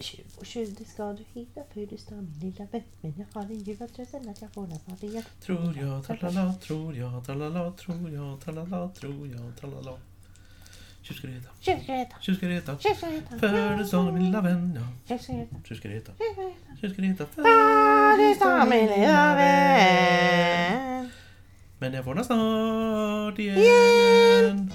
Tjuv och tjuv, det ska du hitta för du står min lilla vän. Men jag har en ljuv att trösten att jag får nästan vet. Tror jag, tralala, tror jag, tralala, tror jag, tralala, tror jag, tralala. Tjuv ska du heta, Tjuv ska du heta. tjuv ska du heta. Tjuv ska det heta. För står min lilla vän. Tjuv ska du heta. Tjuv ska du heta, Tjuv ska du heta. ska. För... Du står min lilla vän. Men jag får den snart igen.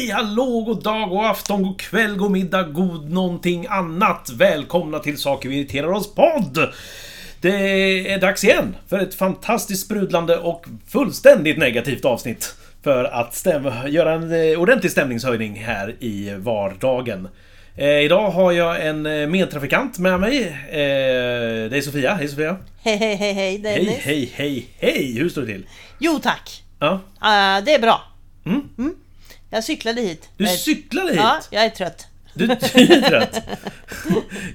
Hej, hallå, god dag, god afton, god kväll, god middag, god någonting annat. Välkomna till Saker vi irriterar oss podd! Det är dags igen för ett fantastiskt sprudlande och fullständigt negativt avsnitt. För att göra en eh, ordentlig stämningshöjning här i vardagen. Eh, idag har jag en eh, medtrafikant med mig. Eh, det är Sofia. Hej Sofia! Hej, hej, hej, hej Dennis. Hej, hej, hej, hej! Hur står det till? Jo tack. Ja, Uh, det är bra. Mm. Jag cyklade hit. du Jag är- cyklade hit! Ja, jag är trött. Du du är trött.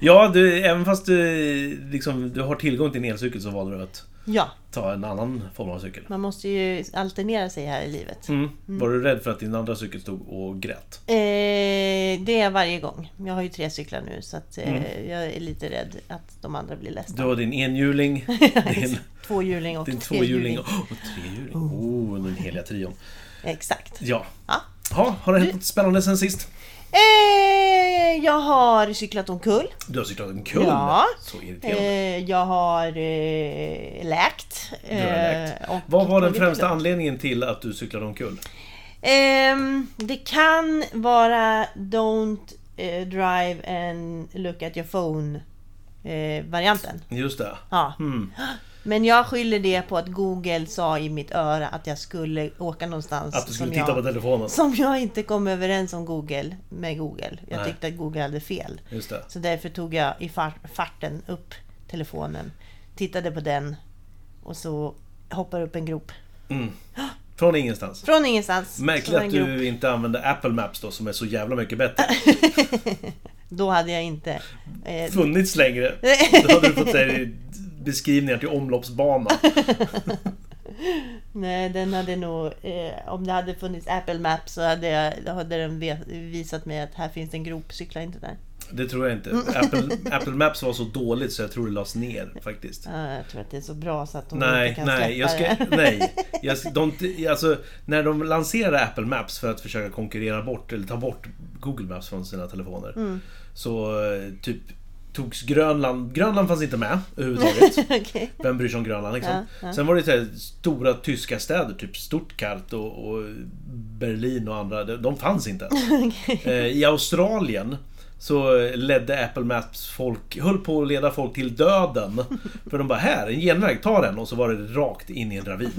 Ja, du, även fast du, liksom, du har tillgång till en elcykel så valde du att Ja, ta en annan form av cykel. man måste ju alternera sig här i livet. Mm. Var du rädd för att din andra cykel stod och grät? Eh, det är jag varje gång. Jag har ju tre cyklar nu så att, eh, Mm. jag är lite rädd att de andra blir Du ledsna. har din enhjuling, din, Tvåhjuling och din tvåhjuling och och trehjuling. Oh, den heliga trion. Exakt. Ja. Ja. Ha, har det hänt något spännande sen sist? Eh, jag har cyklat omkull. Du har cyklat en kull. Ja. Så irriterande. Eh, jag har eh, läkt. Du har läkt. Eh, och Vad var den främsta anledningen till att du cyklade omkull? Ehm, det kan vara Don't eh, drive and look at your phone eh. Just det. Ja. Mm. Men jag skyller det på att Google sa i mitt öra att jag skulle åka någonstans Att du skulle som, titta jag, på telefonen. som jag inte kom överens om Google med Google. Jag Nej. tyckte att Google hade fel. Just det. Så därför tog jag i far- farten upp telefonen, tittade på den och så hoppar upp en grop. Mm. Från ingenstans. Från ingenstans. Märkligt att grop. du inte använder Apple Maps då, som är så jävla mycket bättre. Då hade jag inte... Eh, Funnits längre. Då hade du fått säga beskrivningar till omloppsbana. nej, den hade nog... Eh, om det hade funnits Apple Maps så hade, jag, hade den visat mig att här finns en grop, cykla inte där. Det tror jag inte. Apple, Apple Maps var så dåligt så jag tror det lades ner faktiskt. Ja, jag tror att det är så bra så att de Nej, inte kan nej, jag ska, det. nej. Jag, de, alltså, när de lanserade Apple Maps för att försöka konkurrera bort, eller ta bort Google Maps från sina telefoner. Mm. Så eh, typ togs Grönland, Grönland fanns inte med överhuvudtaget. Okej. Vem bryr sig om Grönland liksom? Ja, ja. Sen var det här, stora tyska städer, typ Stuttgart och, och Berlin och andra. De, fanns inte ens. Eh, I Australien så ledde Apple Maps folk, höll på att leda folk till döden. För de bara här, en genväg, ta den. Och så var det rakt in i en ravin.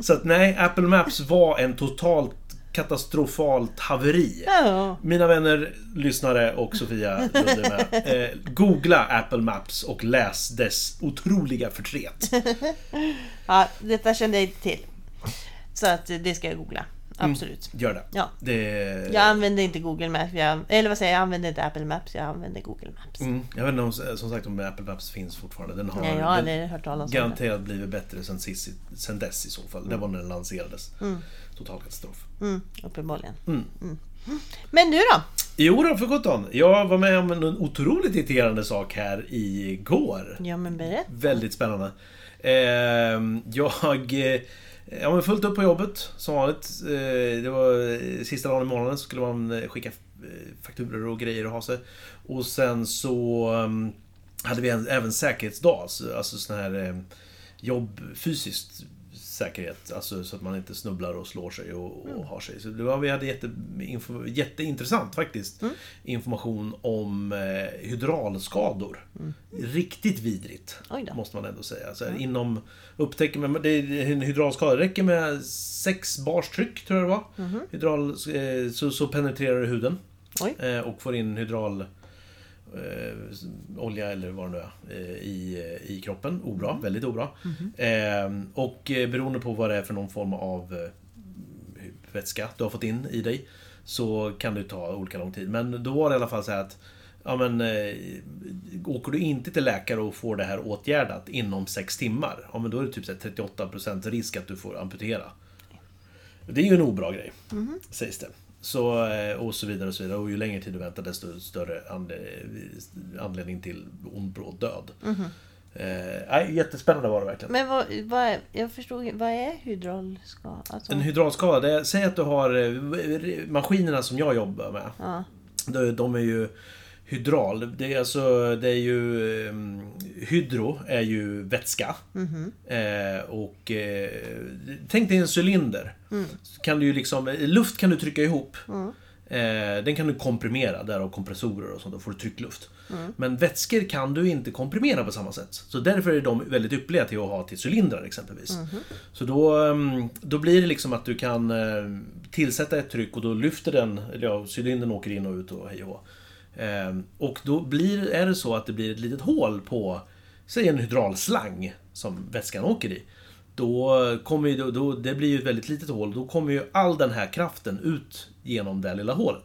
Så att nej, Apple Maps var en totalt katastrofalt haveri. Ja, Mina vänner, lyssnare och Sofia med. Eh, googla Apple Maps och läs dess otroliga förtret. ja, detta kände jag inte till. Så att eh, det ska jag googla. Mm. Absolut. Gör det. Ja. det Jag använder inte Google Maps, jag, eller vad säger jag, jag använder inte Apple Maps, jag använder Google Maps. mm, jag vet inte om, som sagt om Apple Maps finns fortfarande. Den har Nej, jag har den, hört talas om det. garanterat blivit bättre sen, sist, sen dess i så fall. Det var när den lanserades. Mm. Total katastrof. Mm, uppenbarligen. Mm. Men du då? Jo då, för sjutton. Jag var med om en otroligt irriterande sak här igår. Ja men berätta. Väldigt spännande. Ehm, jag... Ja men fullt upp på jobbet som vanligt. Eh, det var eh, sista dagen i månaden så skulle man eh, skicka fakturor och grejer och ha sig. Och sen så ehm, hade vi även säkerhetsdag. Alltså sån här ehm, jobb, fysiskt säkerhet. Alltså så att man inte snubblar och slår sig och, och har sig. Så det var, vi hade jätte, info, jätteintressant faktiskt. Information om eh, hydraulskador. Riktigt vidrigt. Måste man ändå säga. Så här, Inom upptäcker man, det är en hydraulskada. Det räcker med sex bars tryck, tror jag det var. Hydral, eh, så, så penetrerar det huden. Eh, och får in hydral eh, olja eller vad det nu är eh, i, i kroppen. Obra, väldigt obra. Eh, och eh, beroende på vad det är för någon form av eh, vätska du har fått in i dig så kan det ta olika lång tid. Men då var det i alla fall så här att Ja men eh, Åker du inte till läkare och får det här åtgärdat inom 6 timmar Ja men då är det typ så här 38% risk att du får amputera. Det är ju en obra grej, sägs det. Så, eh, och så vidare och så vidare. Och ju längre tid du väntar desto större anle- anledning till ond bråd död. Eh, nej, jättespännande var det verkligen. Men vad, vad jag förstod vad är hydraulskada? Alltså, En hydraulskada, det är, säg att du har eh, maskinerna som jag jobbar med. ja. De, de är ju hydral. Det är alltså, det är ju... eh, Hydro är ju vätska. Eh, och eh, tänk dig en cylinder. Så Kan du liksom, luft kan du trycka ihop. Eh, den kan du komprimera, därav kompressorer och sånt, då får du tryckluft. Men vätskor kan du inte komprimera på samma sätt. Så därför är de väldigt ypperliga till att ha till cylindrar exempelvis. Så då, ehm, då blir det liksom att du kan eh, tillsätta ett tryck och då lyfter den, eller ja, cylindern åker in och ut och hej och hå. Ehm, Ehm, och då blir, är det så att det blir ett litet hål på, säg en hydraulslang som vätskan åker i. Då kommer ju, då, det blir ju ett väldigt litet hål, då kommer ju all den här kraften ut genom det lilla hålet.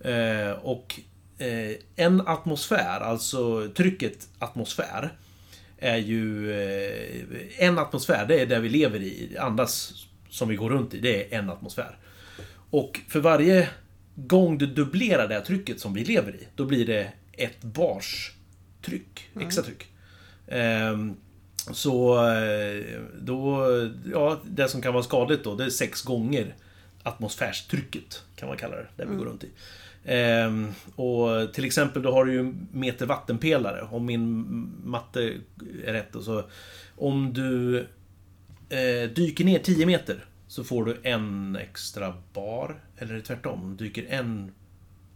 Eh, och eh, en atmosfär, alltså trycket atmosfär, är ju... Eh, en atmosfär, det är det vi lever i, andas som vi går runt i, det är en atmosfär. Och för varje gång du dubblerar det här trycket som vi lever i, då blir det ett bars tryck, extra tryck. Ehm, så eh, då, ja, det som kan vara skadligt då, det är sex gånger atmosfärstrycket, kan man kalla det, det vi går runt i. Ehm, och till exempel då har du ju meter vattenpelare, om min matte är rätt. Och så, om du eh, dyker ner 10 meter så får du en extra bar. Eller tvärtom? Dyker en...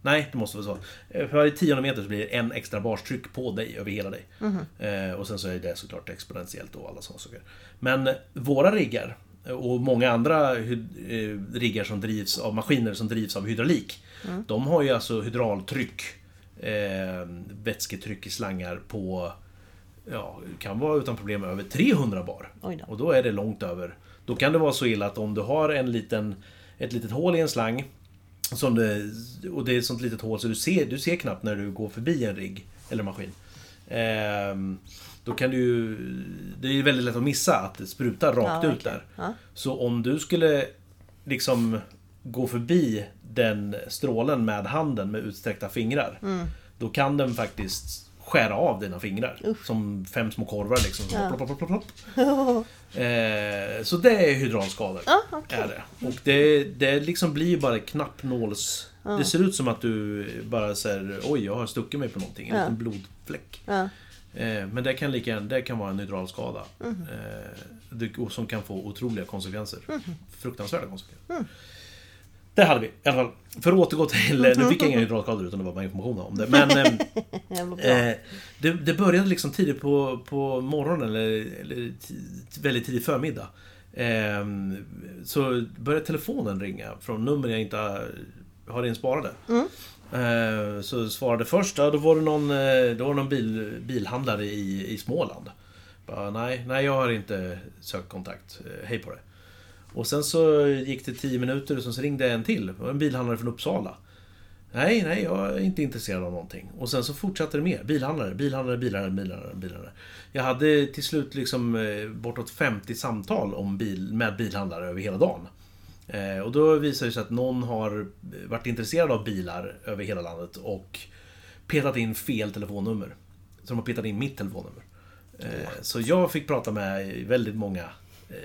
Nej, det måste vara så. Eh, För varje tionde meter så blir det en extra barstryck på dig, över hela dig. Eh, och sen så är det såklart exponentiellt och alla sådana saker. Men våra riggar, och många andra eh, riggar som drivs av maskiner som drivs av hydraulik. De har ju alltså hydraultryck, eh, vätsketryck i slangar på, ja, kan vara utan problem över 300 bar. Och då är det långt över. Då kan det vara så illa att om du har en liten, ett litet hål i en slang som det, och det är ett sånt litet hål så du ser, du ser knappt när du går förbi en rigg eller maskin. Ehm, då kan du ju... Det är ju väldigt lätt att missa att det sprutar rakt Ja, ut verkligen. där. Ja. Så om du skulle liksom gå förbi den strålen med handen med utsträckta fingrar. Mm. Då kan den faktiskt skära av dina fingrar. Usch. Som fem små korvar liksom. Ja. Plopp, plopp, plopp, plopp. Eh, så det är hydraulskador. Ja, okej. Är det. Och det, det liksom blir bara knappnåls... Det ser ut som att du bara säger oj, jag har stuckit mig på någonting. En Ja. liten blodfläck. Ja. Eh, men det kan, lika, gärna- det kan vara en hydraulskada. Eh, och som kan få otroliga konsekvenser. Mhm. Fruktansvärda konsekvenser. Mm. Det hade vi i alla fall. För att återgå till... Nu fick jag inga hydraulskador utan det var bara information om det. Men... bra. Eh, det, det började liksom tidigt på, på morgonen, eller, eller väldigt tidig förmiddag. Eh, så började telefonen ringa från nummer jag inte har, insparade. Eh, så svarade först, ja, då var det någon, eh, då var någon bil, bilhandlare i, i Småland. Bara, nej, nej, jag har inte sökt kontakt. Eh, hej på det. Och sen så gick det 10 minuter och sen så ringde en till. En bilhandlare från Uppsala. Nej, nej, jag är inte intresserad av någonting. Och sen så fortsatte det mer. Bilhandlare, bilhandlare, bilhandlare, bilhandlare, bilhandlare. Jag hade till slut liksom eh, bortåt 50 samtal om bil, med bilhandlare över hela dagen. Eh, och då visade det sig att någon har varit intresserad av bilar över hela landet och petat in fel telefonnummer. Så de har petat in mitt telefonnummer. Eh, så jag fick prata med väldigt många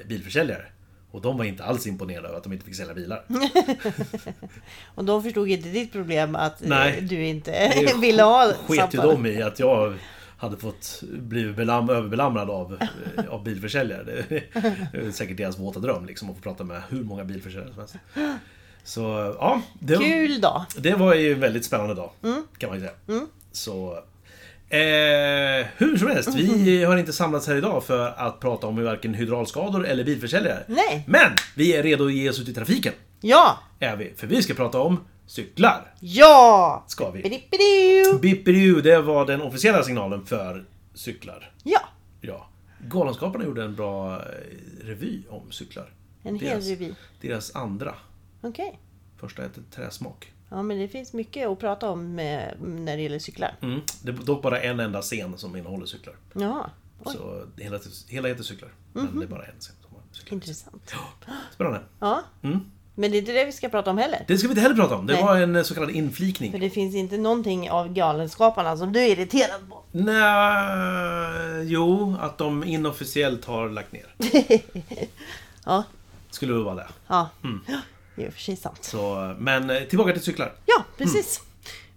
bilförsäljare. Och de var inte alls imponerade över att de inte fick sälja bilar. Och de förstod inte ditt problem att eh, Nej. du inte ville ha sket ju de i att jag hade fått blivit belam, överbelamrad av, eh, av bilförsäljare. Det är säkert deras våta dröm liksom, att få prata med hur många bilförsäljare som helst. Så ja, det, Kul dag! det var ju en väldigt spännande dag. Mm. Kan man ju säga. Så... Eh, hur som helst, vi har inte samlats här idag för att prata om varken hydraulskador eller bilförsäljare. Nej. Men vi är redo att ge oss ut i trafiken. Ja! Är vi. För vi ska prata om cyklar. Ja! Ska vi. Bipperiu, det var den officiella signalen för cyklar. Ja! Ja. Galenskaparna gjorde en bra eh, revy om cyklar. En hel Deras- revy. Deras andra Okej. Första heter Träsmak. Ja, men det finns mycket att prata om med, när det gäller cyklar. Mm. Det är dock bara en enda scen som innehåller cyklar. Ja, Oj. Så hela, hela heter cyklar. Men det är bara en scen som har cyklar. intressant. Spännande. Ja, Mm. men det är inte det vi ska prata om heller. Det ska vi inte heller prata om. Det Nej. var en eh, så kallad För inflikning. det finns inte någonting av Galenskaparna som du är irriterad på. Nej, jo, att de inofficiellt har lagt ner. Ja, Skulle väl vara det. ja. Mm. Det är för sig sant. Så, men eh, tillbaka till cyklar. Ja, precis.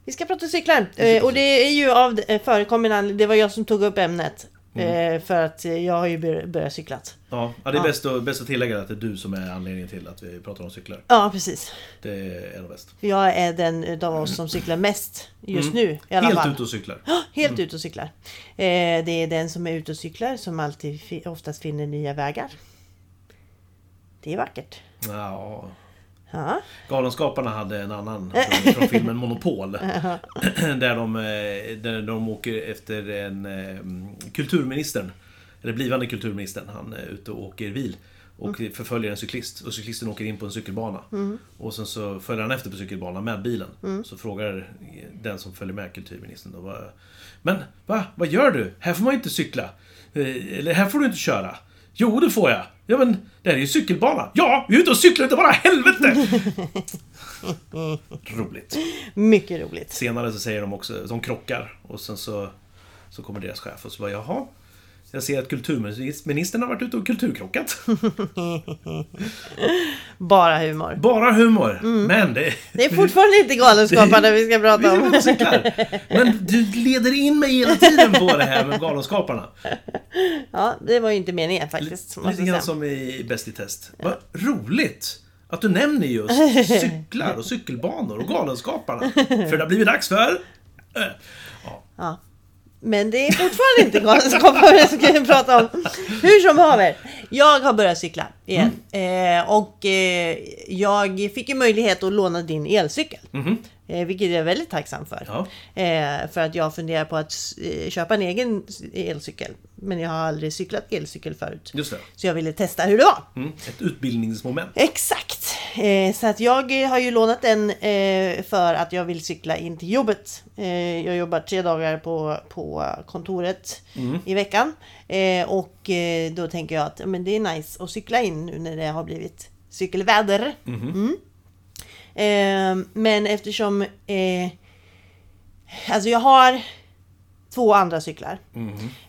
Vi ska prata cyklar. Eh, och det är ju av eh, förekommande. Det var jag som tog upp ämnet. Mm. Eh, för att jag har ju bör- börjat cyklat. Ja, det är Ja. Bäst, att, bäst att tillägga att det är du som är anledningen till att vi pratar om cyklar. Ja, precis. Det är nog bäst. Jag är den utav oss som cyklar mest just Mm. nu i alla Helt fall. ute och cyklar. Ja, Helt ute och cyklar. Det är den som är ute och cyklar som alltid oftast finner nya vägar. Det är vackert. Ja, Ja, Galenskaparna hade en annan från, från filmen Monopol. där, de, eh, där de åker efter en eh, kulturministern. Eller blivande kulturministern. Han är ute och åker bil. Och förföljer en cyklist. Och cyklisten åker in på en cykelbana. Och sen så följer han efter på cykelbanan med bilen. Så frågar den som följer med kulturministern då. Men va? Vad gör du? Här får man ju inte cykla. Eh, Eller här får du inte köra. Jo, det får jag. Ja, men det här är ju cykelbana. Ja, vi är ute och cyklar inte bara helvete! Roligt. mycket roligt. Senare så säger de också, de krockar och sen så, så kommer deras chef och så bara jaha. Jag ser att kulturministern har varit ute och kulturkrockat. Bara humor. Bara humor. Men det... Det är fortfarande inte Galenskaparna vi ska prata om. Men du leder in mig hela tiden på det här med Galenskaparna. Ja, det var ju inte meningen faktiskt. Lite grann som i Bäst i test. Vad roligt! Att du nämner just cyklar och cykelbanor och Galenskaparna. För det har blivit dags för... Ja. Ja. Men det är fortfarande inte Galenskaparna vi ska prata om. Hur som haver. Jag har börjat cykla igen. Eh, och eh, jag fick ju möjlighet att låna din elcykel. Mhm. Eh, vilket jag är väldigt tacksam för. Ja. Eh, för att jag funderar på att eh, köpa en egen elcykel. Men jag har aldrig cyklat elcykel förut. Just det. Så jag ville testa hur det var. Mm. Ett utbildningsmoment. Exakt! Så att jag har ju lånat den för att jag vill cykla in till jobbet. Jag jobbar tre dagar på, på kontoret i veckan. Och då tänker jag att men det är nice att cykla in nu när det har blivit cykelväder. Mm. Eh, men eftersom eh, Alltså jag har två andra cyklar.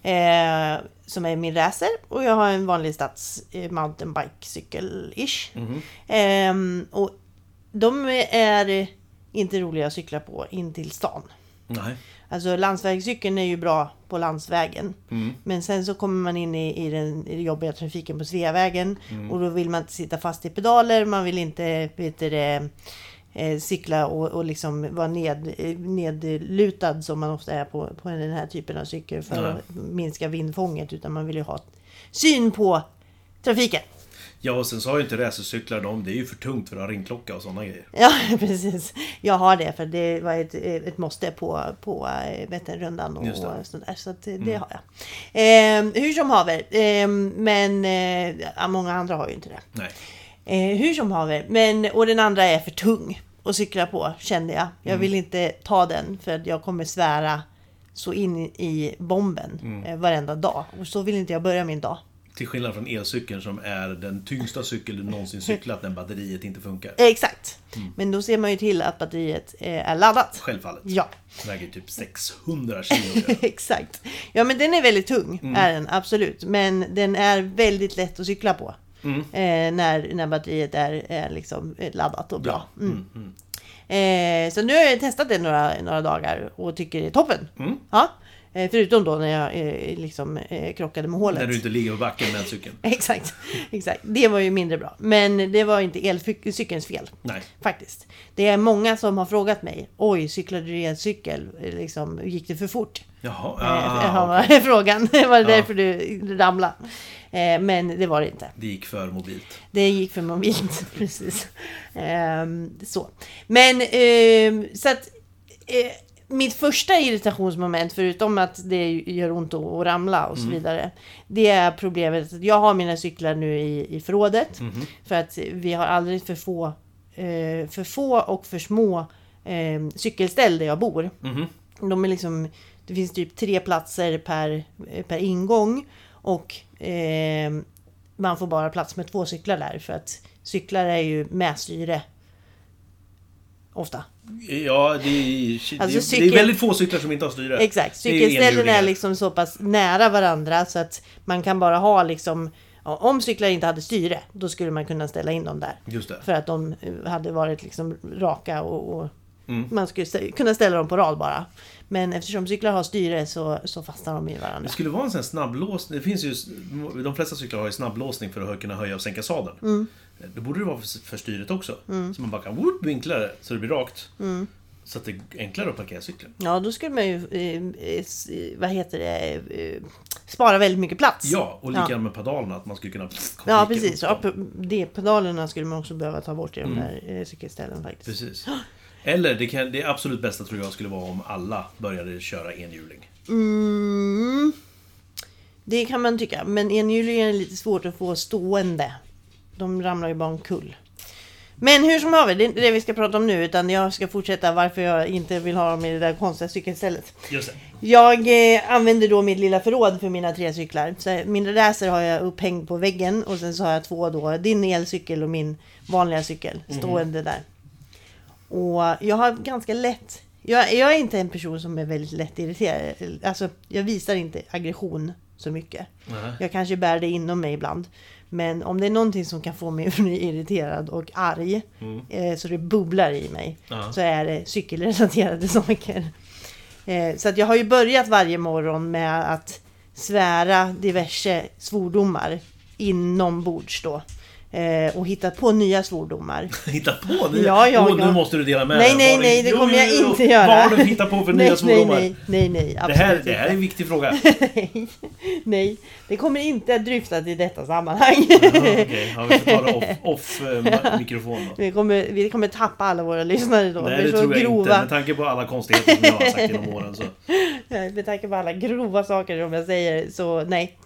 Eh, som är min racer och jag har en vanlig stads eh, mountainbike-cykel-ish. Ehm, och de är inte roliga att cykla på in till stan. Nej. Alltså landsvägscykeln är ju bra på landsvägen. Men sen så kommer man in i, i den, i jobbiga trafiken på Sveavägen. Och då vill man inte sitta fast i pedaler, man vill inte vet det, eh, cykla och, och liksom vara ned, eh, nedlutad som man ofta är på, på den här typen av cykel för Nej. att minska vindfånget. Utan man vill ju ha syn på trafiken. Ja, och sen så har ju inte racercyklar de, det är ju för tungt för att ha ringklocka och sådana grejer. Ja, precis. Jag har det för det var ett, ett måste på, på eh, Vätternrundan och. Mm. sådär. Så att eh, det har jag. Eh, hur som haver. Eh, men eh, många andra har ju inte det. Nej. Eh, hur som haver. Men, och den andra är för tung att cykla på kände jag. Jag Mm. vill inte ta den för att jag kommer svära så in i bomben Mm. eh, varenda dag. Och så vill inte jag börja min dag. Till skillnad från elcykeln som är den tyngsta cykel du någonsin cyklat när batteriet inte funkar. Exakt. Mm. Men då ser man ju till att batteriet eh, är laddat. Självfallet. Ja. Väger typ 600 kilo. Exakt. Ja men den är väldigt tung, Mm. är den absolut. Men den är väldigt lätt att cykla på. Mm. Eh, när, när batteriet är, är liksom eh, laddat och bra. Ja. Mm. Eh, så nu har jag testat det några, några dagar och tycker det är toppen. Mm. Ja. Eh, förutom då när jag eh, liksom eh, krockade med hålet. när du inte ligger på backen med cykeln. Exakt, exakt. Det var ju mindre bra. Men det var inte elcykelns fel. Nej. Faktiskt. Det är många som har frågat mig. Oj, cyklade du elcykel? Liksom, gick det för fort? Jaha. Eh, Ah, var frågan. Det var därför du ramlade. Eh, men det var det inte. det gick för mobilt. Det gick för mobilt. Precis. Ehm, så. Men ehm, så att mitt första irritationsmoment, förutom att det gör ont att ramla och så vidare. Det är problemet att jag har mina cyklar nu i, i förrådet. För att vi har alldeles för få eh, för få och för små eh, cykelställ där jag bor. Mhm. De är liksom, det finns typ tre platser per, per ingång och eh, man får bara plats med två cyklar där för att cyklar är ju med styre. Ofta. Ja, det är, Alltså, det, är, det cykel- är väldigt få cyklar som inte har styre. Exakt, Det är är liksom så pass nära varandra så att man kan bara ha liksom om cyklar inte hade styre, då skulle man kunna ställa in dem där. Just det. För att de eh, hade varit liksom raka och, och Mm. man skulle stä- kunna ställa dem på rad bara. Men eftersom cyklar har styre så, så fastnar de i Det varandra. skulle vara en sån här snabblåsning. Det finns ju, de flesta cyklar har ju snabblåsning för att kunna höja och sänka sadeln. Mm. Det borde det vara för, för styret också. Så man bara kan whoop, vinkla det så det blir rakt. Mm. Så att det är enklare att parkera cykeln. Ja, då skulle man ju, eh, eh, vad heter det, eh, spara väldigt mycket plats. Ja, och likadant Ja. med pedalerna. Att man skulle kunna... Ja, precis. Ja, det, pedalerna skulle man också behöva ta bort i de Mm. där eh, cykelställen faktiskt. Precis. Eller det, kan, det absolut bästa tror jag skulle vara om alla började köra enhjuling. Mm. Det kan man tycka, men enhjulingen är lite svårt att få stående. De ramlar ju bara omkull. Men hur som haver, det är inte det vi ska prata om nu utan jag ska fortsätta varför jag inte vill ha dem i det där konstiga cykelstället. Just det. Jag eh, använder då mitt lilla förråd för mina tre cyklar. Så min racer har jag upphängd på väggen och sen så har jag två då, din elcykel och min vanliga cykel stående där. Och jag har ganska lätt, jag, jag är inte en person som är väldigt lätt irriterad. Alltså jag visar inte aggression så mycket. Nej. Jag kanske bär det inom mig ibland. Men om det är någonting som kan få mig att bli irriterad och arg eh, så det bubblar i mig Ja. så är det cykelrelaterade saker. Eh, så att jag har ju börjat varje morgon med att svära diverse svordomar inombords då. Eh, och hittat på nya svordomar. Hitta på nu! Ja, ja, Åh, ja. nu måste du dela med Nej, dig. nej, Vad nej, det jo, kommer jag jo. inte göra. Vad har du hittat på för nya nej, svordomar? nej, nej, nej, Det absolut här, inte. det här är en viktig fråga. nej, nej, det kommer inte att dryftas i detta sammanhang. Okej, ja, vi får ta det off, off eh, mikrofon då. vi, kommer, vi kommer tappa alla våra lyssnare då. Nej, det tror jag inte. grova. Med tanke på alla konstigheter som jag har sagt genom åren så... Med tanke på alla grova saker som jag säger, så nej.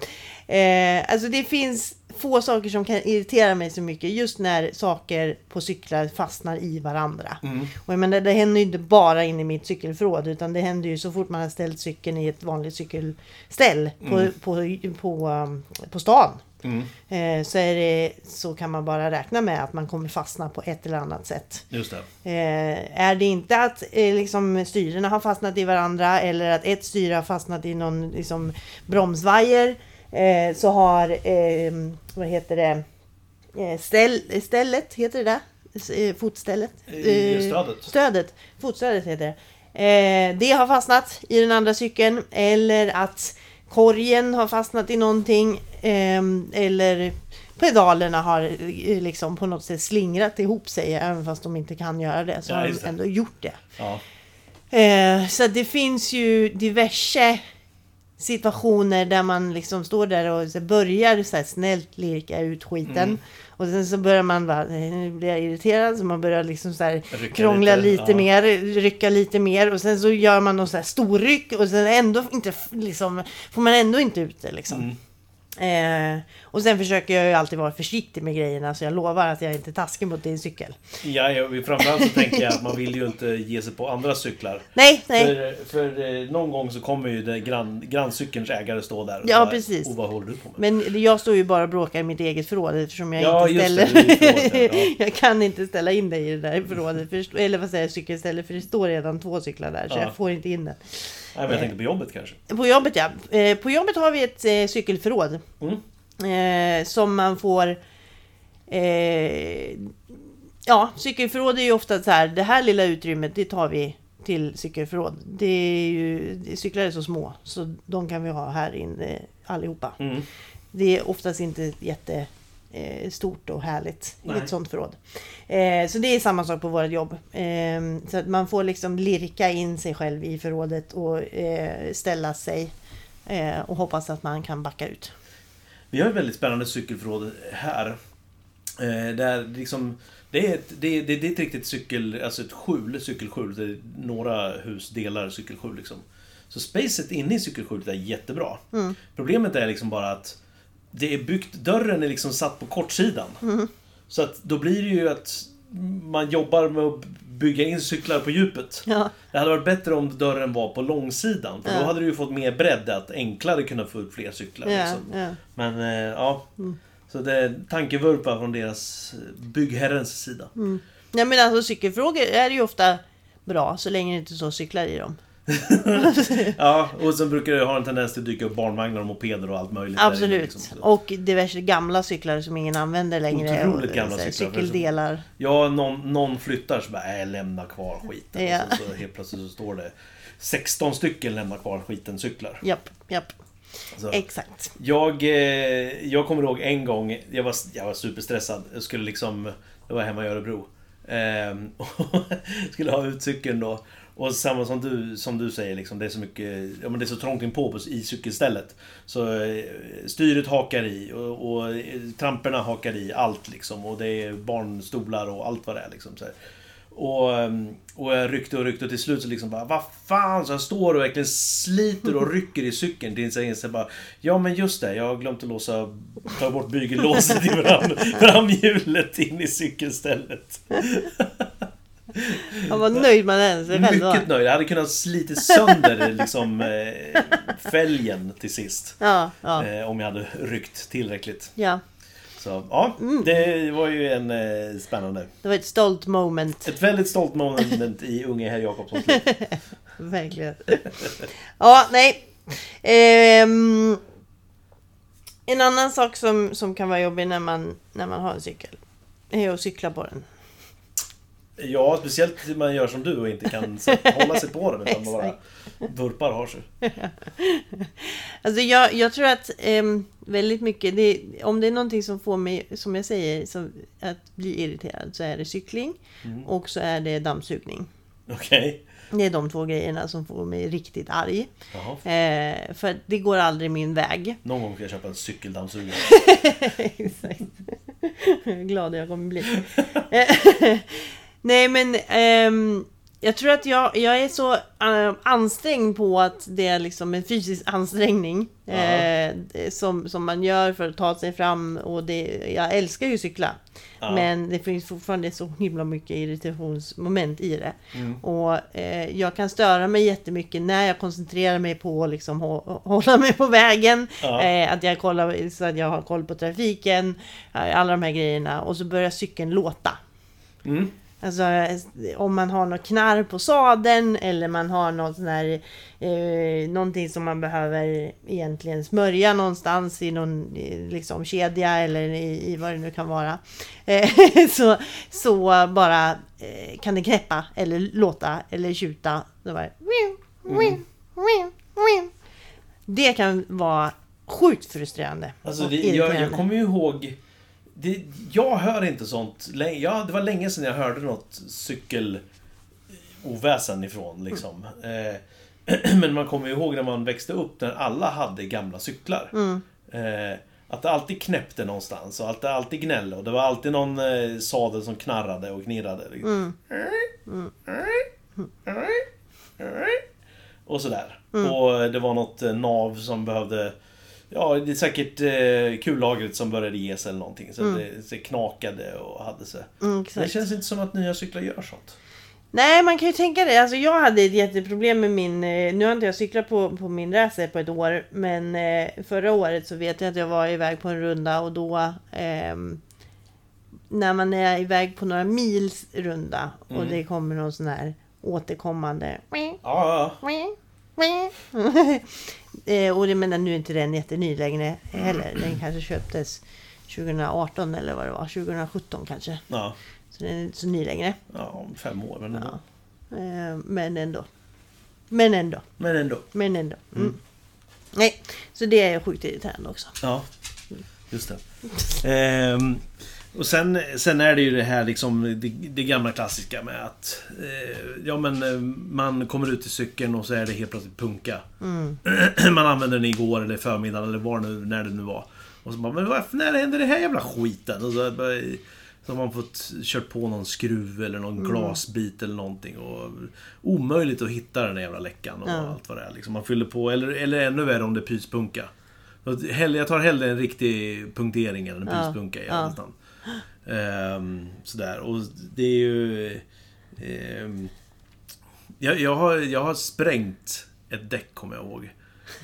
Eh, alltså det finns få saker som kan irritera mig så mycket just när saker på cyklar fastnar i varandra. Mm. Och jag menar, det händer ju inte bara in i mitt cykelförråd utan det händer ju så fort man har ställt cykeln i ett vanligt cykelställ på, Mm. på, på, um, på stan. Mm, Eh, så, det, så kan man bara räkna med att man kommer fastna på ett eller annat sätt. just det. Eh, är det inte att eh, liksom, styrena har fastnat i varandra eller att ett styre har fastnat i någon liksom, bromsvajer eh, så har, eh, vad heter det, eh, ställ, stället, heter det? S- eh, Fotstället? Eh, stödet. Stödet, fotstödet heter det. Det har fastnat i den andra cykeln eller att korgen har fastnat i någonting eh, eller pedalerna har liksom på något sätt slingrat ihop sig även fast de inte kan göra det så Ja, har de ändå gjort det. Ja. Så det finns ju diverse situationer där man liksom står där och så börjar så här snällt lirka ut skiten. Mm. Och sen så börjar man bara, "Nej, nu blir jag irriterad. Så man börjar liksom så här Rycka krångla lite, lite, ja. mer, rycka lite mer. Och sen så gör man någon så här storryck och sen ändå inte, liksom, får man ändå inte ut det liksom. Mm. Eh, och sen försöker jag ju alltid vara försiktig med grejerna så jag lovar att jag inte är taskig mot din cykel. Ja, jag, framförallt så tänker jag att man vill ju inte ge sig på andra cyklar. Nej, nej. För, för eh, någon gång så kommer ju den grann, granncykelns ägare stå där och Ja, bara, precis. "Oh, vad håller du på med? Men jag står ju bara och bråkar i mitt eget förråd eftersom jag Ja, inte ställer... det, det ja. jag kan inte ställa in dig i det där förrådet. För, eller vad säger jag, cykelställe. För det står redan två cyklar där så Ja. jag får inte in den. Nej, men jag tänkte på jobbet kanske. På jobbet ja. Eh, På jobbet har vi ett eh, cykelförråd. Mm. Eh, som man får... Eh, ja, cykelförråd är ju ofta så här. Det här lilla utrymmet det tar vi till cykelförråd. Det är ju, cyklar är så små så de kan vi ha här inne allihopa. Mm. Det är oftast inte jätte eh, stort och härligt i Nej. ett sånt förråd. Eh, så det är samma sak på vårt jobb. Eh, så att man får liksom lirka in sig själv i förrådet och eh, ställa sig eh, och hoppas att man kan backa ut. Vi har ett väldigt spännande cykelförråd här. Eh, där liksom, det, är ett, det, det, det är ett riktigt cykel, alltså ett skjul, cykelskjul. Det är några hus delar cykelskjul liksom. Så spacet inne i cykelskjulet är jättebra. Mm. Problemet är liksom bara att det är byggt, dörren är liksom satt på kortsidan. Mm. Så att då blir det ju att man jobbar med att bygga in cyklar på djupet. Ja. Det hade varit bättre om dörren var på långsidan. För Ja. då hade du ju fått mer bredd, att enklare kunna få upp fler cyklar. Ja, liksom. ja. Men eh, ja. Mm. Så det är tankevurpa från deras byggherrens sida. Mm. Nej men alltså cykelfrågor är ju ofta bra så länge det inte står cyklar i dem. Ja, och sen brukar det ha en tendens till att dyka upp barnvagnar och mopeder och allt möjligt. där inne, Absolut. liksom. Och diverse gamla cyklar som ingen använder längre. Otroligt och, gamla cyklar, Cykeldelar. Ja, någon, någon flyttar så bara, äh, lämna kvar skiten. Ja. Och så, så helt plötsligt så står det 16 stycken lämna kvar skiten cyklar. Japp, japp. Så. Exakt. Jag, eh, jag kommer ihåg en gång, jag var, jag var superstressad. Jag skulle liksom, jag var hemma i Örebro. Ehm, skulle ha ut cykeln då. Och samma som du, som du säger, liksom, det är så mycket, ja men det är så trångt inpå på, i cykelstället. Så eh, styret hakar i och, och eh, tramporna hakar i, allt liksom. Och det är barnstolar och allt vad det är liksom. Så här. Och, eh, och jag ryckte och ryckte och till slut så liksom bara Vad fan! Så jag står och verkligen sliter och rycker i cykeln tills jag inser bara Ja men just det, jag har glömt att låsa Ta bort bygellåset i fram, framhjulet in i cykelstället. Han var nöjd med den själv. Mycket nöjd. Jag hade kunnat slitit sönder liksom eh, fälgen till sist. Ja, ja. Eh, om jag hade ryckt tillräckligt. ja. Så ja, det var ju en eh, spännande. Det var ett stolt moment. Ett väldigt stolt moment i unge herr Jakobssons liv. Verkligen. Ja, nej. Ehm, en annan sak som, som kan vara jobbig när man, när man har en cykel är att cykla på den. Ja, speciellt när man gör som du och inte kan hålla sig på den utan bara vurpar har sig. Alltså jag, jag tror att ehm, väldigt mycket, det, om det är någonting som får mig, som jag säger, som, att bli irriterad så är det cykling Mm. och så är det dammsugning. Okej. Det är de två grejerna som får mig riktigt arg. Eh, för det går aldrig min väg. Någon gång ska jag köpa en cykeldammsugare. Exakt. Glad jag kommer bli. Nej men ehm, jag tror att jag, jag är så eh, ansträngd på att det är liksom en fysisk ansträngning. eh, som, som man gör för att ta sig fram. Och det, jag älskar ju att cykla. Ja. Men det finns fortfarande så himla mycket irritationsmoment i det. Mm. Och eh, jag kan störa mig jättemycket när jag koncentrerar mig på att liksom, hå- hålla mig på vägen. Ja. Eh, att jag kollar så att jag har koll på trafiken. eh, Alla de här grejerna. Och så börjar cykeln låta. Mm. Alltså eh, om man har något knarr på sadeln eller man har något sån här eh, Någonting som man behöver egentligen smörja någonstans i någon eh, liksom kedja eller i, i vad det nu kan vara. Eh, så, så bara eh, kan det knäppa eller låta eller tjuta. Så bara, Det kan vara sjukt frustrerande. Alltså det, jag, jag kommer ju ihåg... Det, jag hör inte sånt. lä- Ja, det var länge sedan jag hörde något cykeloväsen ifrån liksom. Eh, men man kommer ihåg när man växte upp när alla hade gamla cyklar. Mm. Eh, att det alltid knäppte någonstans och att det alltid gnällde och det var alltid någon eh, sadel som knarrade och knirrade. Liksom. Mm. Och sådär. Mm. Och det var något eh, nav som behövde Ja, det är säkert eh, kullagret som började ge sig eller någonting. Så det, det knakade och hade sig. Mm, Det känns inte som att nya cyklar gör sånt. Nej, man kan ju tänka det. Alltså, jag hade ett jätteproblem med min... eh, Nu har inte jag cyklat på, på min racer på ett år. Men eh, förra året så vet jag att jag var iväg på en runda och då... ehm, när man är iväg på några mils runda och Mm. det kommer någon sån här återkommande... Ja, ja. eh, och det menar nu är inte den jätteny längre heller. Den kanske köptes 2018 eller vad det var. 2017 kanske. ja. Så den är inte så ny längre. Ja, om fem år. Men ändå. Ja. Eh, men ändå. Men ändå. Men ändå. Men ändå. Mm. Nej, så det är sjukt irriterande också. Ja, just det. Ehm, och sen, sen är det ju det här liksom det, det gamla klassiska med att eh, Ja men eh, man kommer ut i cykeln och så är det helt plötsligt punka. Mm. man använde den igår eller förmiddag eller var nu, när det nu var. Och så bara, men varför, när hände det här jävla skiten? Och så, bara, så har man fått kört på någon skruv eller någon Mm. glasbit eller någonting. Och omöjligt att hitta den där jävla läckan och Ja. allt vad det är. Liksom. Man fyller på, eller, eller ännu värre om det är pyspunka. Jag tar hellre en riktig punktering än en Ja, pyspunka i ja. Ehm, sådär. Och det är ju... ehm, jag, jag, har, jag har sprängt ett däck, kommer jag ihåg.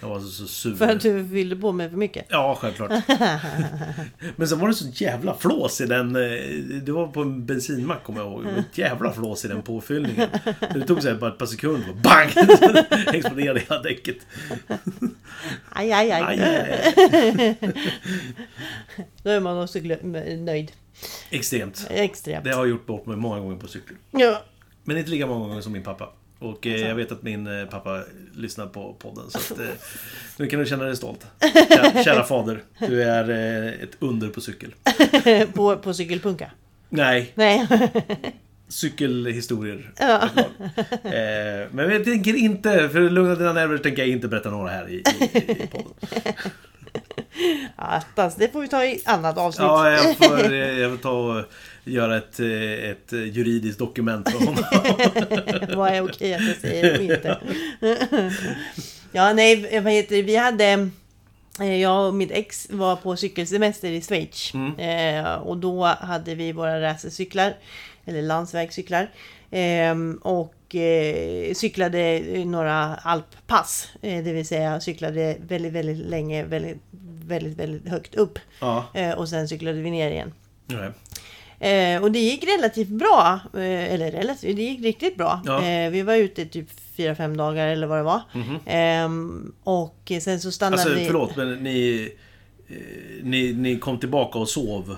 Jag var så, så sur. För att du fyllde på med för mycket. Ja, självklart. Men sen var det så jävla flås i den... eh, Det var på en bensinmack, kommer jag ihåg. Det var ett jävla flås i den påfyllningen. Det tog sig bara ett par sekunder och bang! Exploderade hela däcket. Aj, aj, aj. Aj, aj, aj. Då är man också nöjd. Extremt. Extremt. Det har jag gjort bort mig många gånger på cykel. Ja. Men inte lika många gånger som min pappa. Och eh, jag vet att min eh, pappa lyssnar på podden. Så att, eh, nu kan du känna dig stolt. Kära, kära fader. Du är eh, ett under på cykel. på, på cykelpunka. Nej, Nej. cykelhistorier. Ja. Eh, men jag tänker inte, för att lugna dina nerver, tänker jag inte berätta några här i, i, i podden. Attans, det får vi ta i annat avsnitt. Ja, jag får, eh, jag får ta och göra ett, eh, ett juridiskt dokument för honom. Vad är okej att jag säger och inte. ja, nej, vad heter det? Vi hade... eh, Jag och mitt ex var på cykelsemester i Schweiz. Eh, och då hade vi våra racercyklar. Eller landsvägscyklar. Eh, och eh, cyklade några alppass. Det vill säga cyklade väldigt, väldigt länge, väldigt, väldigt, väldigt högt upp. Ja, Eh, och sen cyklade vi ner igen. okej. Eh, och det gick relativt bra. Eh, eller relativt, det gick riktigt bra. Ja. Eh, vi var ute typ 4-5 dagar eller vad det var. Ehm, och sen så stannade Alltså vi... förlåt, men ni, eh, ni, ni kom tillbaka och sov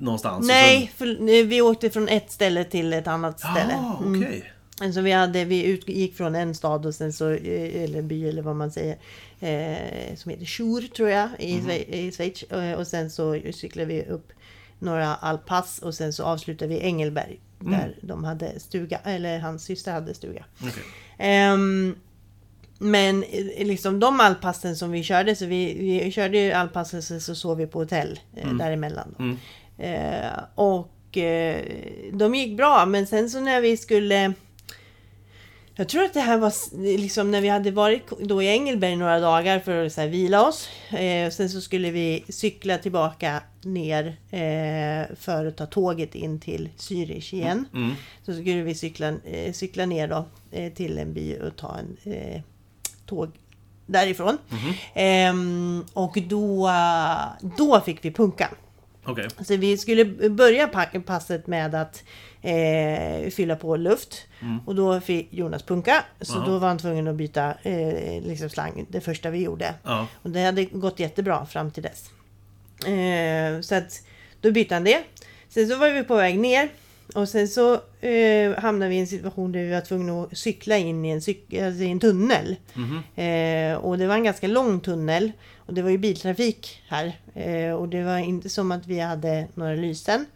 någonstans? Nej, för, eh, vi åkte från ett ställe till ett annat sen... ställe. Ja, okej. Alltså vi, hade, vi utgick från en stad och sen så, eh, eller by eller vad man säger, eh, som heter Schur tror jag i. Schwe- i Schweiz. Eh, och sen så cyklade vi upp några alpass och sen så avslutade vi Engelberg. Mm. Där de hade stuga, eller hans syster hade stuga. okej. Ehm, men eh, liksom de alpassen som vi körde, så vi, vi körde ju alpassen så, så sov vi på hotell eh, däremellan. Mm. Eh, och eh, de gick bra, men sen så när vi skulle... Jag tror att det här var liksom när vi hade varit då i Engelberg några dagar för att så här, vila oss. Eh, sen så skulle vi cykla tillbaka ner eh, för att ta tåget in till Zürich igen. Mm. Så skulle vi cykla, eh, cykla ner då eh, till en by och ta en eh, tåg därifrån. Ehm, och då, då fick vi punka. Okej. Så vi skulle börja pa- passet med att eh, fylla på luft. Och då fick Jonas punka. Så Ja. då var han tvungen att byta eh, liksom slang det första vi gjorde. Ja. Och det hade gått jättebra fram till dess. Eh, så att då bytte han det. Sen så var vi på väg ner. Och sen så eh, hamnade vi i en situation där vi var tvungna att cykla in i en, cyk- alltså i en tunnel. Eh, och det var en ganska lång tunnel. Och det var ju biltrafik här. Eh, och det var inte som att vi hade några lysen.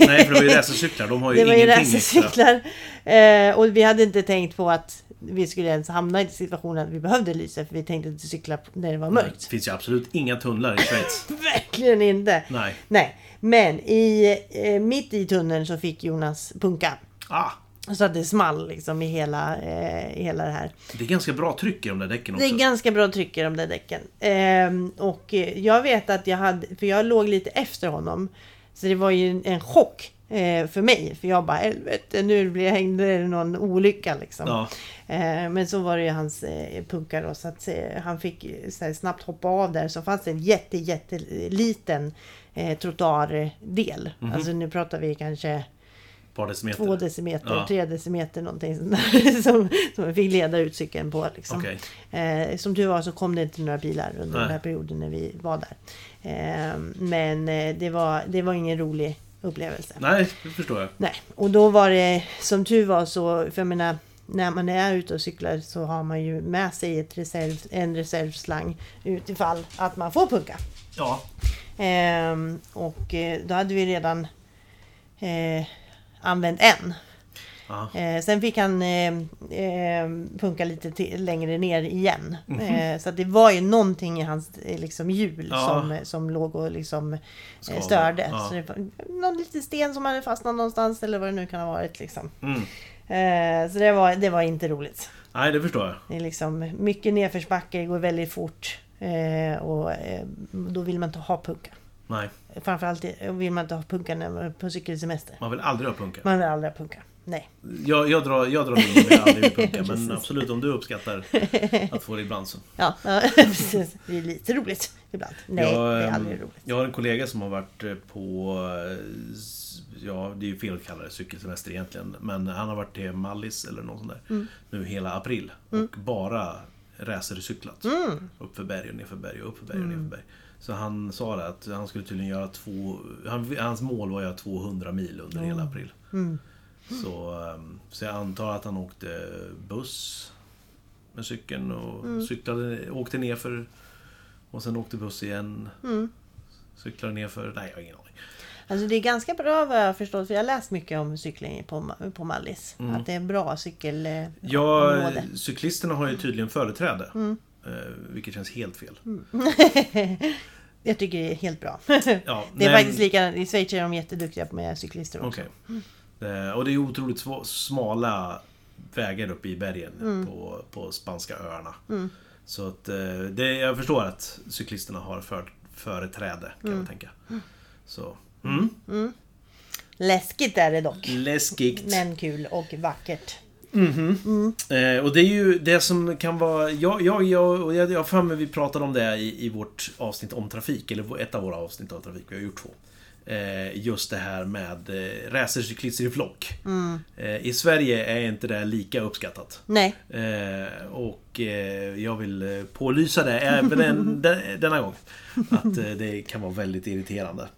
Nej, för det var ju racercyklar. De har ju Det var ju ingenting extra. racercyklar. Eh, och vi hade inte tänkt på att vi skulle ens hamna i situationen att vi behövde lyse. För vi tänkte inte cykla när det var Det mörkt. finns ju absolut inga tunnlar i Schweiz. Verkligen inte. Nej. Nej, men i, eh, mitt i tunneln så fick Jonas punka. Ah, Så att det small liksom i hela, eh, i hela det här. det är ganska bra tryck i de där däcken Det också. är ganska bra tryck i de där däcken. Ehm, och eh, jag vet att jag hade, för jag låg lite efter honom. Så det var ju en, chock eh, för mig. För jag bara, helvete nu blir jag hängd, det någon olycka liksom. Ja. Eh, men så var det ju hans eh, punka då, så att han fick snabbt hoppa av där. Så fanns det en jätte, jätteliten trottoardel. Mhm. Alltså nu pratar vi kanske par decimeter. två decimeter, Ja. tre decimeter någonting sånt där, som, som vi fick leda ut cykeln på. Liksom. Okej. Eh, som tur var så kom det inte några bilar under Nej. den här perioden när vi var där. Eh, men det, var, det var ingen rolig upplevelse. Nej, det förstår jag. Nej, och då var det som tur var så, för jag menar, när man är ute och cyklar så har man ju med sig ett reserv, en reservslang utifall att man får punka. Ja. Ehm, och eh, då hade vi redan eh, använt en. Eh, sen fick han eh, eh, punka lite till, längre ner igen. Eh, så att det var ju någonting i hans eh, liksom, hjul Ja. som, som låg och liksom, eh, störde. Ja. Så det var någon liten sten som hade fastnat någonstans eller vad det nu kan ha varit. Liksom. Mm. Eh, så det var, det var inte roligt. Nej, det förstår jag. Det är liksom mycket nedförsbacke, det går väldigt fort. Eh, och eh, då vill man inte ha punka. Nej. Framförallt vill man inte ha punka när man är på cykelsemester. Man vill aldrig ha punka. Man vill aldrig ha punka. Nej. Jag, jag drar, jag drar min med aldrig punka. men absolut om du uppskattar att få det ibland så. Ja, ja precis. Det är lite roligt ibland. Nej, jag, det är aldrig ehm, roligt. Jag har en kollega som har varit eh, på ja, det är ju fel att kalla det cykelsemester egentligen. Men han har varit till Mallis eller något sånt där. Mm. Nu hela april. Mm. Och bara racercyklat. Mm. Upp för berg och nerför berg och upp för berg och mm. nerför berg. Så han sa det att han skulle tydligen göra två... Han, hans mål var att göra 200 mil under hela april. Mm. Så, ehm, så jag antar att han åkte buss med cykeln och mm. cyklade, åkte ner för och sen åkte buss igen. Mm. Cyklade ner för... Nej, jag har ingen aning. Alltså det är ganska bra vad jag har förstått, för jag har läst mycket om cykling på, på Mallis. Mm. Att det är en bra cykelområde. Ja, cyklisterna har ju tydligen företräde. Mm. Eh, vilket känns helt fel. Jag tycker det är helt bra. Ja, det är men... faktiskt likadant. I Schweiz är de jätteduktiga med cyklister också. Okay. Eh, och det är otroligt smala vägar uppe i bergen mm. på, på spanska öarna. Mm. Så att eh, det, jag förstår att cyklisterna har för, företräde kan mm. man tänka. Så Mm. Mm. Läskigt är det dock. Läskigt. Men kul och vackert. Mm-hmm. Mm. Eh, och det är ju det som kan vara... Jag, jag, jag, jag, jag för mig vi pratade om det i, i vårt avsnitt om trafik, eller ett av våra avsnitt av trafik, vi har gjort två. Eh, just det här med eh, racercyklister i flock. Mm. Eh, I Sverige är inte det lika uppskattat. Nej. Eh, och eh, jag vill eh, pålysa det även en, denna gång. Att det kan vara väldigt irriterande.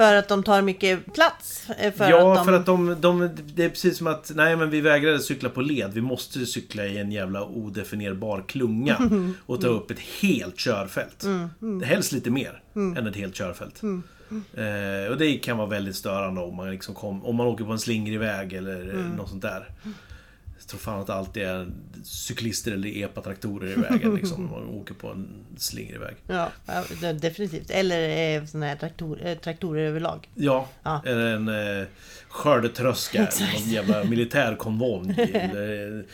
För att de tar mycket plats? Eh, för ja, att de... för att de, de, Det är precis som att Nej men vi vägrade cykla på led. Vi måste cykla i en jävla odefinierbar klunga. Och ta upp ett helt körfält. Mm, mm. Helst lite mer mm. än ett helt körfält. Mm. Eh, och det kan vara väldigt störande om man, liksom kom, om man åker på en slingrig väg eller mm. något sånt där tror fan att alltid är cyklister eller epatraktorer i vägen liksom. Man åker på en slingrig väg. Ja, definitivt. Eller eh, såna här traktor, eh, traktorer överlag. Ja, ja. eller en eh, skördetröska. Eller någon jävla militärkonvoj. eller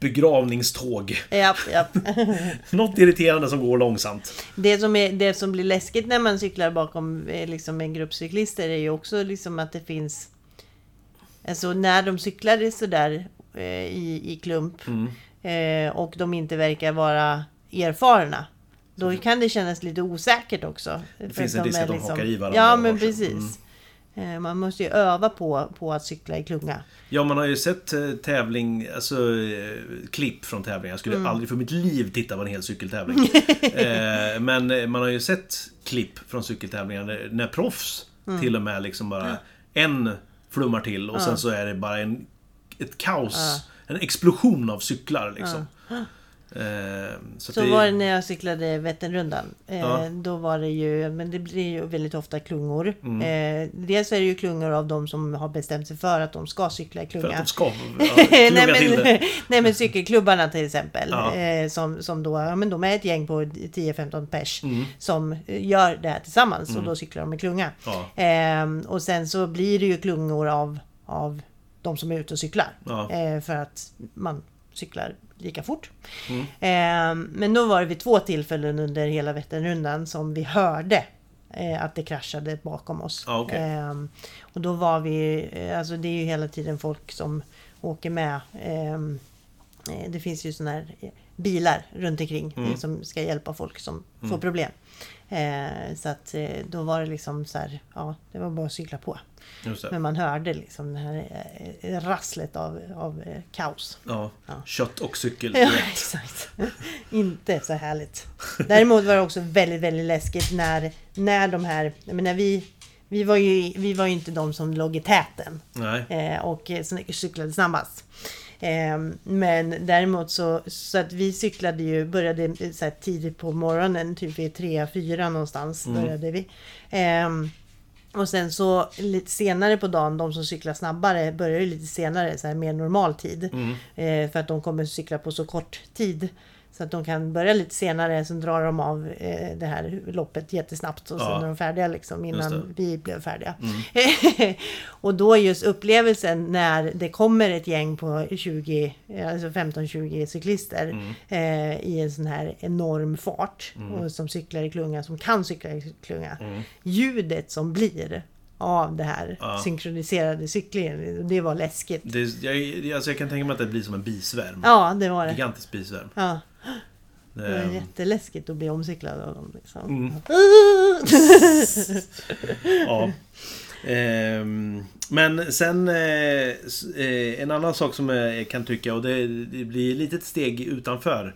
begravningståg. Japp, japp. Något irriterande som går långsamt. Det som, är, det som blir läskigt när man cyklar bakom liksom en grupp cyklister är ju också liksom att det finns Alltså när de cyklar sådär i, i klump mm. eh, och de inte verkar vara erfarna. Då kan det kännas lite osäkert också. Det finns en risk att de liksom, hakar i varandra. Ja, men precis. Mm. Eh, man måste ju öva på, på att cykla i klunga. Ja, man har ju sett eh, tävling, alltså klipp från tävlingar. Jag skulle mm. aldrig för mitt liv titta på en hel cykeltävling. men man har ju sett klipp från cykeltävlingar när, när proffs mm. till och med liksom bara en flummar till och sen så är det bara en ett kaos. Ja. En explosion av cyklar liksom. Ja. Eh, så, så det... var det när jag cyklade Vätternrundan. Eh, ja. Då var det ju, men det blir ju väldigt ofta klungor. Mm. Eh, dels är det ju klungor av de som har bestämt sig för att de ska cykla i klunga. För att de ska ja, nej, men, nej men cykelklubbarna till exempel. Ja. Som, som då, ja men de är ett gäng på 10-15 pers. Mm. Som gör det här tillsammans mm. och då cyklar de i klunga. Ehm, och sen så blir det ju klungor av, av de som är ute och cyklar. Ja. Eh, för att man cyklar lika fort. Mm. Eh, men då var det vid två tillfällen under hela Vätternrundan som vi hörde eh, att det kraschade bakom oss. Ah, okay. Ehm, och då var vi, eh, alltså det är ju hela tiden folk som åker med. Eh, det finns ju sådana här bilar runt omkring mm. som ska hjälpa folk som mm. får problem. Eh, så att eh, då var det liksom så här, ja, det var bara att cykla på. Men man hörde liksom det här eh, rasslet av, av eh, kaos. Ja, ja, kött och cykel Ja, exakt. Inte så härligt. Däremot var det också väldigt, väldigt läskigt när, när de här, men när vi vi var, ju, vi var ju inte de som låg i täten. Nej. Eh, och cyklade snabbast. Ehm, men däremot så, så att vi cyklade ju, började så tidigt på morgonen, typ vid 3-4 någonstans mm. började vi. Ehm, och sen så lite senare på dagen, de som cyklar snabbare börjar ju lite senare, så här mer normal tid. Mm. Eh, för att de kommer cykla på så kort tid. Så att de kan börja lite senare, sen drar de av eh, det här loppet jättesnabbt och sen Ja. är de färdiga liksom innan vi blev färdiga. Mm. och då just upplevelsen när det kommer ett gäng på 20, eh, alltså 15-20 cyklister Mm. eh, i en sån här enorm fart och som cyklar i klunga, som kan cykla i klunga. Ljudet som blir av det här Mm. Ja. synkroniserade cyklingen, det var läskigt. Det, jag, alltså jag kan tänka mig att det blir som en bisvärm. Ja, det var det. Gigantisk bisvärm. Ja, det var Det, jätteläskigt att bli omcyklad av dem. Liksom. Mm. ja. Ehm, men sen eh, eh, en annan sak som jag kan tycka och det, det blir lite ett steg utanför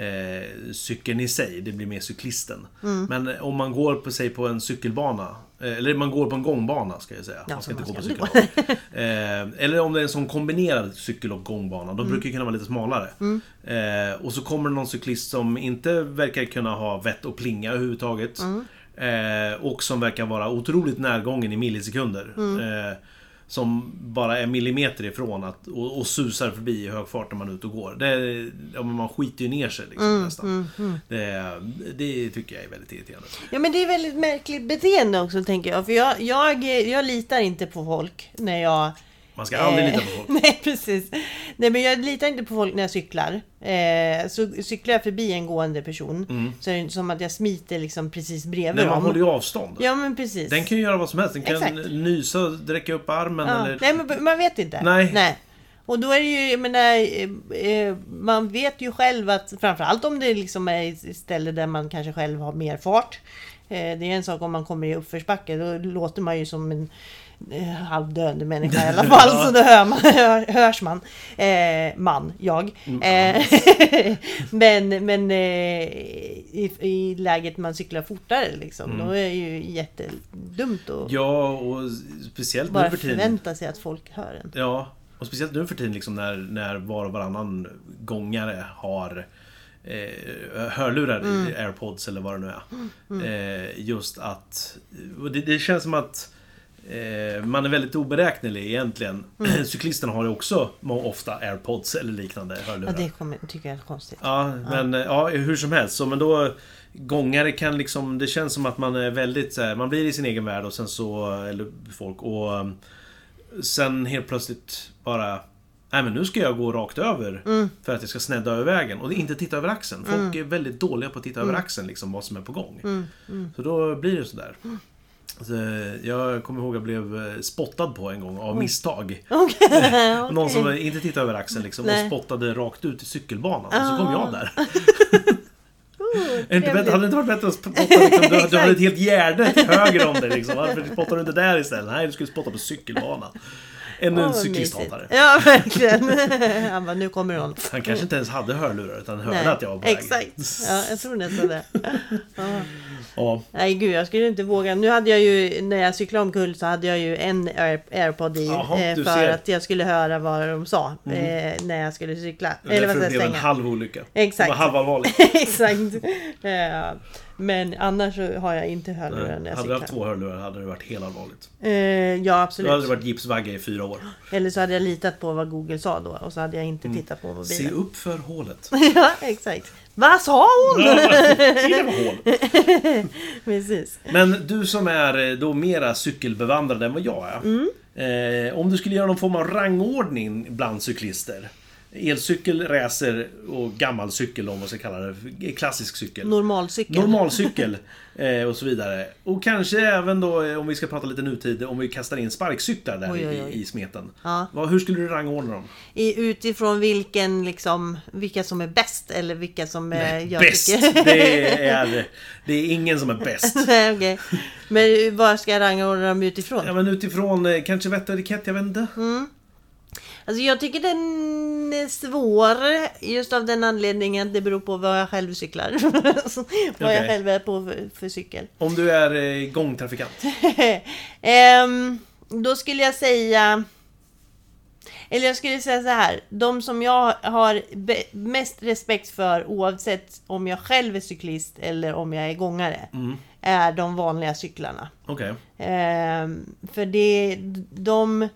eh, cykeln i sig. Det blir mer cyklisten. Mm. Men om man går på, sig på en cykelbana eh, eller man går på en gångbana ska jag säga. Ja, man ska man inte gå på ska cykelbana. inte eh, eller om det är en sån kombinerad cykel och gångbana. Mm. Då brukar kunna vara lite smalare. Eh, och så kommer någon cyklist som inte verkar kunna ha vett och plinga överhuvudtaget. Mm. Eh, och som verkar vara otroligt närgången i millisekunder. Mm. Som bara är millimeter ifrån att, och, och susar förbi i hög fart när man är ute och går. Det, ja, men man skiter ju ner sig liksom, Mm, nästan. Det, det tycker jag är väldigt irriterande. Ja men det är väldigt märkligt beteende också tänker jag. För jag, jag, jag litar inte på folk när jag... Man ska aldrig eh, lita på folk. Nej precis. Nej men jag litar inte på folk när jag cyklar. Eh, så cyklar jag förbi en gående person så är det som att jag smiter liksom precis bredvid Mm. man dem. håller ju avstånd. Ja men precis. Den kan ju göra vad som helst. Den kan Exakt. nysa, räcka upp armen ja. eller... Nej men man vet inte. Nej. Och då är det ju, jag menar, eh, eh, man vet ju själv att framförallt om det liksom är ett ställe där man kanske själv har mer fart. Eh, det är en sak om man kommer i uppförsbacke, då låter man ju som en eh, halvdöende människa i alla fall. Så då hör man, hör, hörs man. Eh, man, jag. Eh, men men eh, i, i läget man cyklar fortare liksom, då är det ju jättedumt att Ja, och speciellt bara nu för tiden. förvänta sig att folk hör en. Ja, och speciellt nu för tiden liksom när, när var och varannan gångare har eh, hörlurar Mm. i airpods eller vad det nu är. Eh, just att... Det, det känns som att eh, man är väldigt oberäknelig egentligen. Mm. Cyklisterna har ju också ofta airpods eller liknande hörlurar. Ja, det kommer, tycker jag är konstigt. Ja, men eh, ja, hur som helst. Så, men då Gångare kan liksom, det känns som att man är väldigt så här, man blir i sin egen värld och sen så, eller folk och um, Sen helt plötsligt bara Nej men nu ska jag gå rakt över för att jag ska snedda över vägen och inte titta över axeln. Folk är väldigt dåliga på att titta över axeln liksom vad som är på gång. Så då blir det sådär. Så, jag kommer ihåg att jag blev eh, spottad på en gång av misstag. Någon som inte tittade över axeln liksom och spottade rakt ut i cykelbanan. Och så kom jag där. Oh, inte bättre, hade det inte varit bättre att spotta liksom, du, du hade ett helt gärde till höger om dig liksom. Varför spottar du inte där istället? Nej, du skulle spotta på cykelbanan. En Åh, oh, vad cyklisthatare. Ja, verkligen. Han bara, nu kommer hon. Han kanske inte ens hade hörlurar utan hörde Nej, att jag var på väg. Exakt. Ja, jag tror nästan det. Ja. Ja. Nej gud, jag skulle inte våga. Nu hade jag ju, när jag cyklade omkull så hade jag ju en air, airpod i. Jaha, eh, för ser. Mm. att jag skulle höra vad de sa eh, när jag skulle cykla. Eller Därför vad det blev en halv olycka. Exakt. Det var halvallvarligt. Exakt. Eh, men annars så har jag inte hörlurar när jag Hade du haft cyklar. två hörlurar hade det varit helt allvarligt. Eh, ja, Då hade absolut. det varit gipsvagga i fyra år. Eller så hade jag litat på vad Google sa då och så hade jag inte Mm. tittat på Se mobilen. upp för hålet. ja, exakt. Vad sa hon? Hål. Precis. Men du som är eh, då mera cykelbevandrad än vad jag är. Mm. Eh, om du skulle göra någon form av rangordning bland cyklister. Elcykel, racer och gammal cykel om man ska kalla det. Klassisk cykel. Normalcykel. Normalcykel eh, och så vidare. Och kanske även då, eh, om vi ska prata lite nutid, om vi kastar in sparkcyklar där Oj, oj, oj. I, i smeten. Ja. Vad, hur skulle du rangordna dem? I, utifrån vilken liksom, vilka som är bäst eller vilka som är... jag Bäst! tycker- Det är, det är ingen som är bäst. Nej, okej. Men vad ska jag rangordna dem utifrån? Ja men utifrån eh, kanske vett och etikett, jag vet inte. Alltså jag tycker den är svår just av den anledningen att det beror på vad jag själv cyklar. vad jag Okej. själv är på för, för cykel. Om du är eh, gångtrafikant. Ehm, då skulle jag säga... Eller jag skulle säga så här. De som jag har mest respekt för oavsett om jag själv är cyklist eller om jag är gångare. Är de vanliga cyklarna. Okej. Ehm, för det, de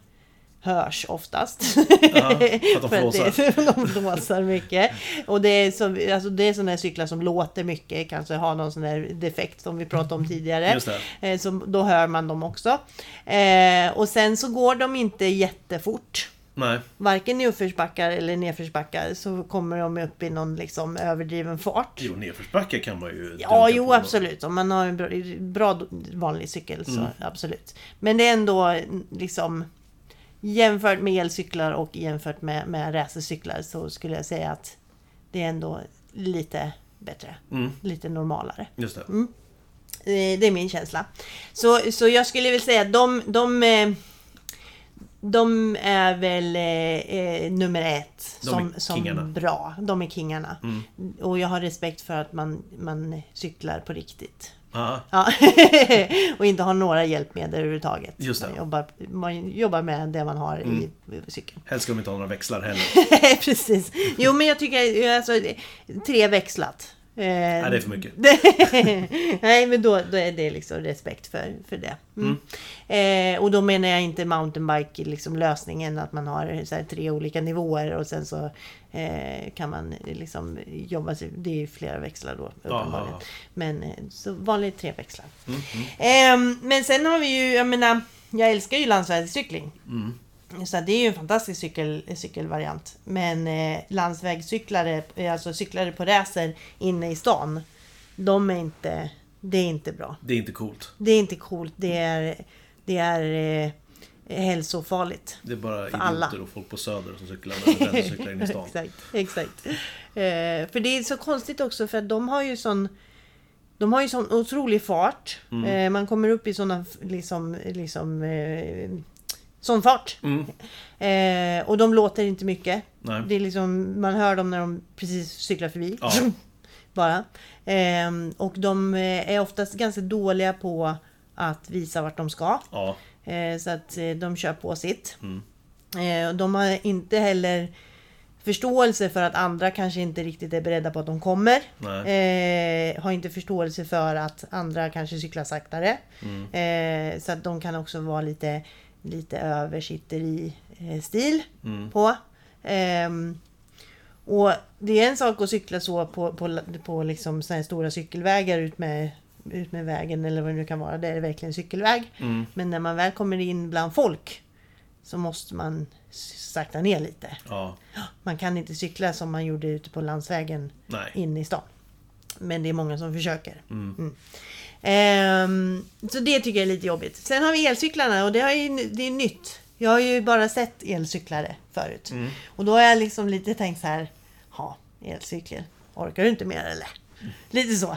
hörs oftast. Ja, för att de flåsar. de blåsar mycket. Och det är, så, alltså det är sådana här cyklar som låter mycket, kanske har någon sån här defekt som vi pratade om tidigare. Just det. Eh, Så då hör man dem också. Eh, och sen så går de inte jättefort. Nej, Varken i uppförsbackar eller nedförsbackar så kommer de upp i någon liksom överdriven fart. jo nedförsbacke kan man ju Ja, jo på. absolut. Om man har en bra, bra vanlig cykel så Mm. absolut. Men det är ändå liksom jämfört med elcyklar och jämfört med, med racercyklar så skulle jag säga att det är ändå lite bättre. Mm, Lite normalare. just det. Eh, Det är min känsla. Så, så jag skulle väl säga att de, de, eh, de är väl eh, eh, nummer ett De som, som bra. De är kingarna. Mm. Och jag har respekt för att man, man cyklar på riktigt. Ja, Ja. och inte har några hjälpmedel överhuvudtaget. Just det. Man jobbar, man jobbar med det man har Mm. i cykeln. helst ska de inte ha några växlar heller. Precis. Jo men jag tycker alltså, tre växlat. Eh, Nej, det är för mycket. Nej, men då, då är det liksom respekt för, för det. Mm. Eh, och då menar jag inte mountainbike liksom lösningen att man har så här, tre olika nivåer och sen så eh, kan man liksom jobba sig. Det är ju flera växlar då uppenbarligen. Men eh, så vanligt tre växlar. Mm, mm, Ehm, men sen har vi ju, jag menar, jag älskar ju landsvägscykling. mm. Så det är ju en fantastisk cykel, cykelvariant. Men eh, landsvägscyklare, eh, alltså cyklare på racer inne i stan. De är inte, det är inte bra. Det är inte coolt. Det är inte coolt. Det är, det är eh, hälsofarligt. Det är bara idioter alla. och folk på Söder som cyklar cyklar in i stan. exakt, exakt. Eh, för det är så konstigt också för att de har ju sån de har ju sån otrolig fart. Mm. Eh, man kommer upp i såna liksom, liksom eh, sån fart. Mm. Eh, och de låter inte mycket. Nej. Det är liksom, man hör dem när de precis cyklar förbi. Ja. Bara. Ehm, och de eh, är oftast ganska dåliga på att visa vart de ska. Ja. Eh, så att eh, de kör på sitt. Mm. Eh, och de har inte heller förståelse för att andra kanske inte riktigt är beredda på att de kommer. Eh, har inte förståelse för att andra kanske cyklar saktare. Mm. Eh, så att de kan också vara lite, lite översitteri-stil Mm. på. Ehm, och det är en sak att cykla så på, på, på liksom såna här stora cykelvägar ut med, ut med vägen eller vad det nu kan vara. Det är verkligen cykelväg. Mm. Men när man väl kommer in bland folk så måste man sakta ner lite. Ja. Man kan inte cykla som man gjorde ute på landsvägen Nej. in i stan. Men det är många som försöker. Mm. Ehm, så det tycker jag är lite jobbigt. Sen har vi elcyklarna och det, har ju, det är nytt. Jag har ju bara sett elcyklare förut. Mm. Och då har jag liksom lite tänkt så här. Ja, elcykel. Orkar du inte mer eller? Lite så.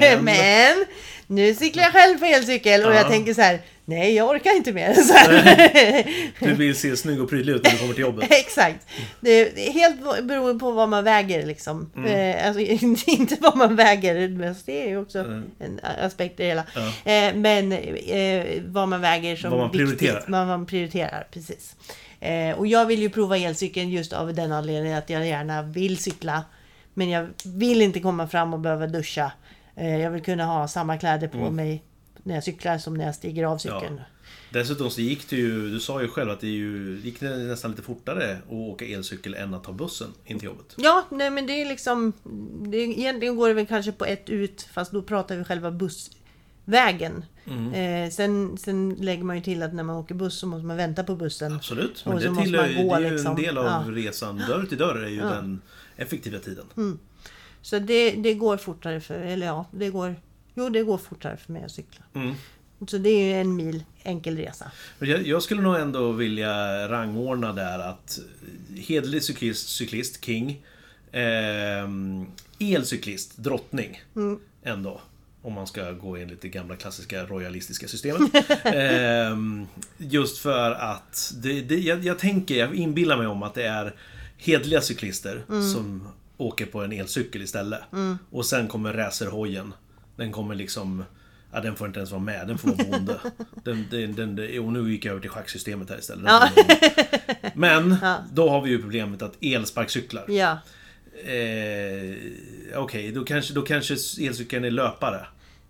Men- Men nu cyklar jag själv på elcykel och Ja. jag tänker så här. Nej, jag orkar inte mer. Så här. Du vill se snygg och prydlig ut när du kommer till jobbet. Exakt. Det är helt beroende på vad man väger liksom. Eh, alltså, inte vad man väger, men det är ju också Mm. en aspekt i det hela. Ja. Eh, men vad man väger som Vad man viktigt. prioriterar. Vad man prioriterar, precis. Och jag vill ju prova elcykeln just av den anledningen att jag gärna vill cykla. Men jag vill inte komma fram och behöva duscha. Jag vill kunna ha samma kläder på Mm. mig när jag cyklar som när jag stiger av cykeln. Dessutom så gick det ju, du sa ju själv att det ju, gick det nästan lite fortare att åka elcykel än att ta bussen in till jobbet. Ja, nej men det är liksom... Det, egentligen går det väl kanske på ett ut, fast då pratar vi själva bussvägen. Mm. Eh, sen, sen lägger man ju till att när man åker buss så måste man vänta på bussen. Absolut, men det, ju- gå, det är ju liksom. en del av Ja. resan. Dörr till dörr är ju Ja. den effektiva tiden. Så det, det går fortare för... Eller ja, det går... Jo, det går fortare för mig att cykla. Mm. Så det är ju en mil enkel resa. Jag, jag skulle nog ändå vilja rangordna där att hederlig cyklist, cyklist king. ehm, elcyklist, drottning. Mm. Ändå. Om man ska gå enligt det gamla klassiska royalistiska systemet. Ehm, just för att det, det, jag, jag tänker, jag inbillar mig om att det är hederliga cyklister som åker på en elcykel istället. Och sen kommer racerhojen. Den kommer liksom... Ja, den får inte ens vara med. Den får vara bonde. Den, den, den, den, och nu gick jag över till schacksystemet här istället. Ja. Men, Ja. då har vi ju problemet att elsparkcyklar. Ja, Eh, Okej, då, kanske, då kanske elcykeln är löpare.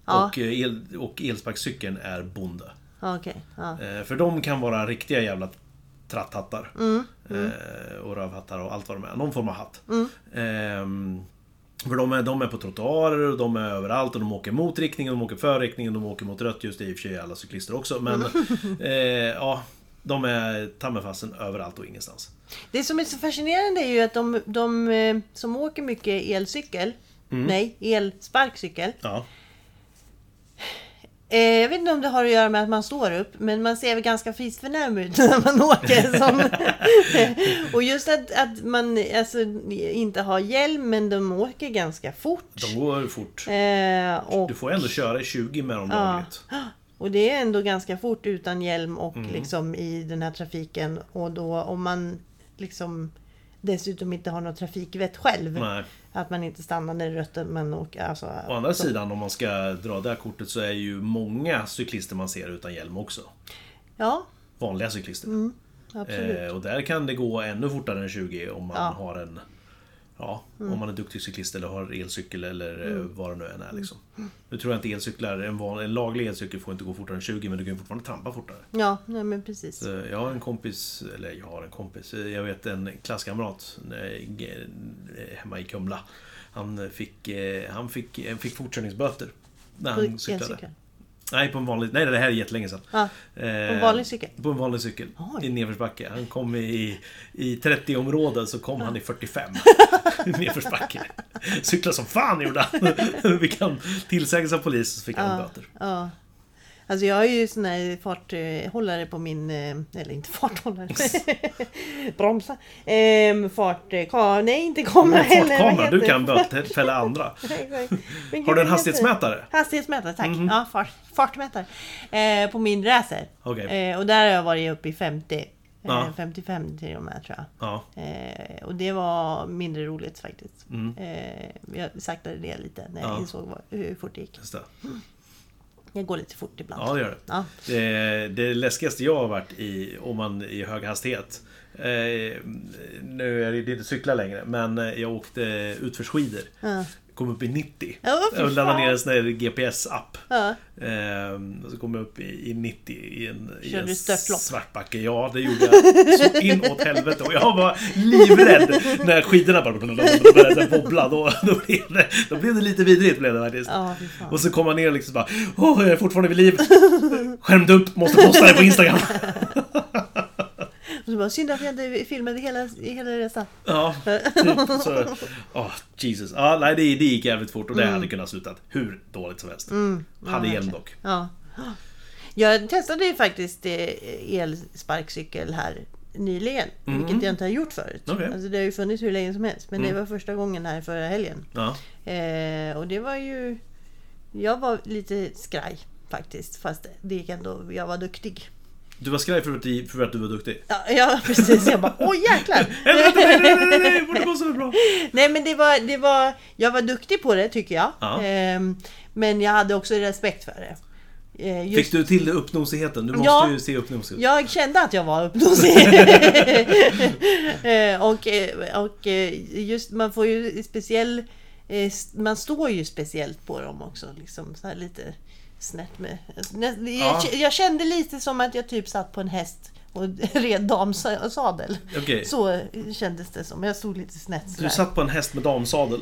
Ja. Och, eh, el, och elsparkcykeln är bonde. Ja. Eh, för de kan vara riktiga jävla tratthattar. Mm, Eh, och rövhattar och allt vad de är. Någon form av hatt. Mm. För de är, de är på trottoarer och de är överallt och de åker mot riktningen, de åker för riktningen, de åker mot rött ljus. Det är i och för sig alla cyklister också. Men Mm. eh, ja, de är ta mig fasen överallt och ingenstans. Det som är så fascinerande är ju att de, de eh, som åker mycket elcykel, nej, elsparkcykel. Ja, Eh, jag vet inte om det har att göra med att man står upp, men man ser väl ganska fisförnäm ut när man åker. Som, och just att, att man alltså, inte har hjälm, men de åker ganska fort. de går fort. Eh, och, Du får ändå köra i 20 med dem Ja. dagligt. och det är ändå ganska fort utan hjälm och Mm. liksom i den här trafiken. Och då om man liksom dessutom inte har något trafikvett själv. Nej. Att man inte stannar när det är rött. Men alltså, Å andra så- sidan, om man ska dra det här kortet så är ju många cyklister man ser utan hjälm också. Ja, Vanliga cyklister. absolut. Eh, och där kan det gå ännu fortare än 20 om man Ja. har en... Ja, Mm. om man är duktig cyklist eller har elcykel eller eh, vad det nu än är liksom. Nu tror jag inte elcyklar, en, van, en laglig elcykel får inte gå fortare än 20 men du kan ju fortfarande trampa fortare. Ja, nej, men precis. Så jag har en kompis, eller jag har en kompis, eh, jag vet en klasskamrat eh, hemma i Kumla. Han fick, han fick, eh, fick fortkörningsböter. När han cyklade. Nej, på en vanlig... Nej, det här är jättelänge sedan. Ja, på en vanlig cykel? På en vanlig cykel. Oj. I nedförsbacke. Han kom i, i 30-området så kom han i 45. I nedförsbacke. Cykla som fan gjorde han. Fick han tillsägelse av polis så fick han ja, böter. Alltså jag har ju sån här farthållare på min, eh, eller inte farthållare, bromsa. Ehm, fart, eh, ka, nej inte kamera heller. fartkamera, du kan bötfälla andra. Har du en hastighetsmätare? Hastighetsmätare, tack. Ja, fart, fartmätare. Eh, på min racer. Okej. Eh, och där har jag varit uppe i 50. Eh, Ja. 55 till och med tror jag. Ja. Eh, och det var mindre roligt faktiskt. Mm. Eh, jag saktade ner lite när jag Ja. insåg vad, hur fort det gick. Just det. Jag går lite fort ibland. Ja, det gör det. Ja. Det, det läskigaste jag har varit i, om man i hög hastighet. Eh, nu är det inte cykla längre, men eh, jag åkte utförsskidor. Ja. Kom upp i 90. Ja, fy jag laddade ner en sån här GPS-app. Ja. Ehm, och så kom jag upp i, i 90 i en, i Körde en du störtlopp? svartbacke. Ja, det gjorde jag. Så inåt helvete. Och jag var livrädd när skidorna bara började wobbla. Då, då, blev det, då blev det lite vidrigt blev det faktiskt. Fan. Och så kom man ner och liksom bara Åh, jag är fortfarande vid liv. Skärmdump, måste posta det på Instagram. Så bara, synd att jag inte filmade hela, hela resan. Ja, typ så. Åh, Jesus. Ja, nej, det, det gick jävligt fort och det hade kunnat slutat hur dåligt som helst. hade hjälm dock. Ja. Jag testade ju faktiskt eh, elsparkcykel här nyligen. Vilket jag inte har gjort förut. Okej. Alltså det har ju funnits hur länge som helst. Men det var första gången här förra helgen. Ja. Eh, och det var ju... Jag var lite skraj faktiskt. Fast det gick ändå... Jag var duktig. Du var skraj för för att du var duktig. Ja, ja precis. Jag bara åh jäklar! Nej, nej, nej, nej, nej, det borde gå så bra. Nej men det var, det var... Jag var duktig på det tycker jag. Ja. Ehm, men jag hade också respekt för det. Eh, just- Fick du till det uppnosigheten? Du måste Ja. ju se uppnosig ut. Jag kände att jag var uppnosig. Eh, och, eh, och just man får ju speciell... Man står ju speciellt på dem också. Liksom så lite snett med... Jag, Ja. jag kände lite som att jag typ satt på en häst och red damsadel. Okej. Så kändes det som. Jag stod lite snett Du sådär. satt på en häst med damsadel.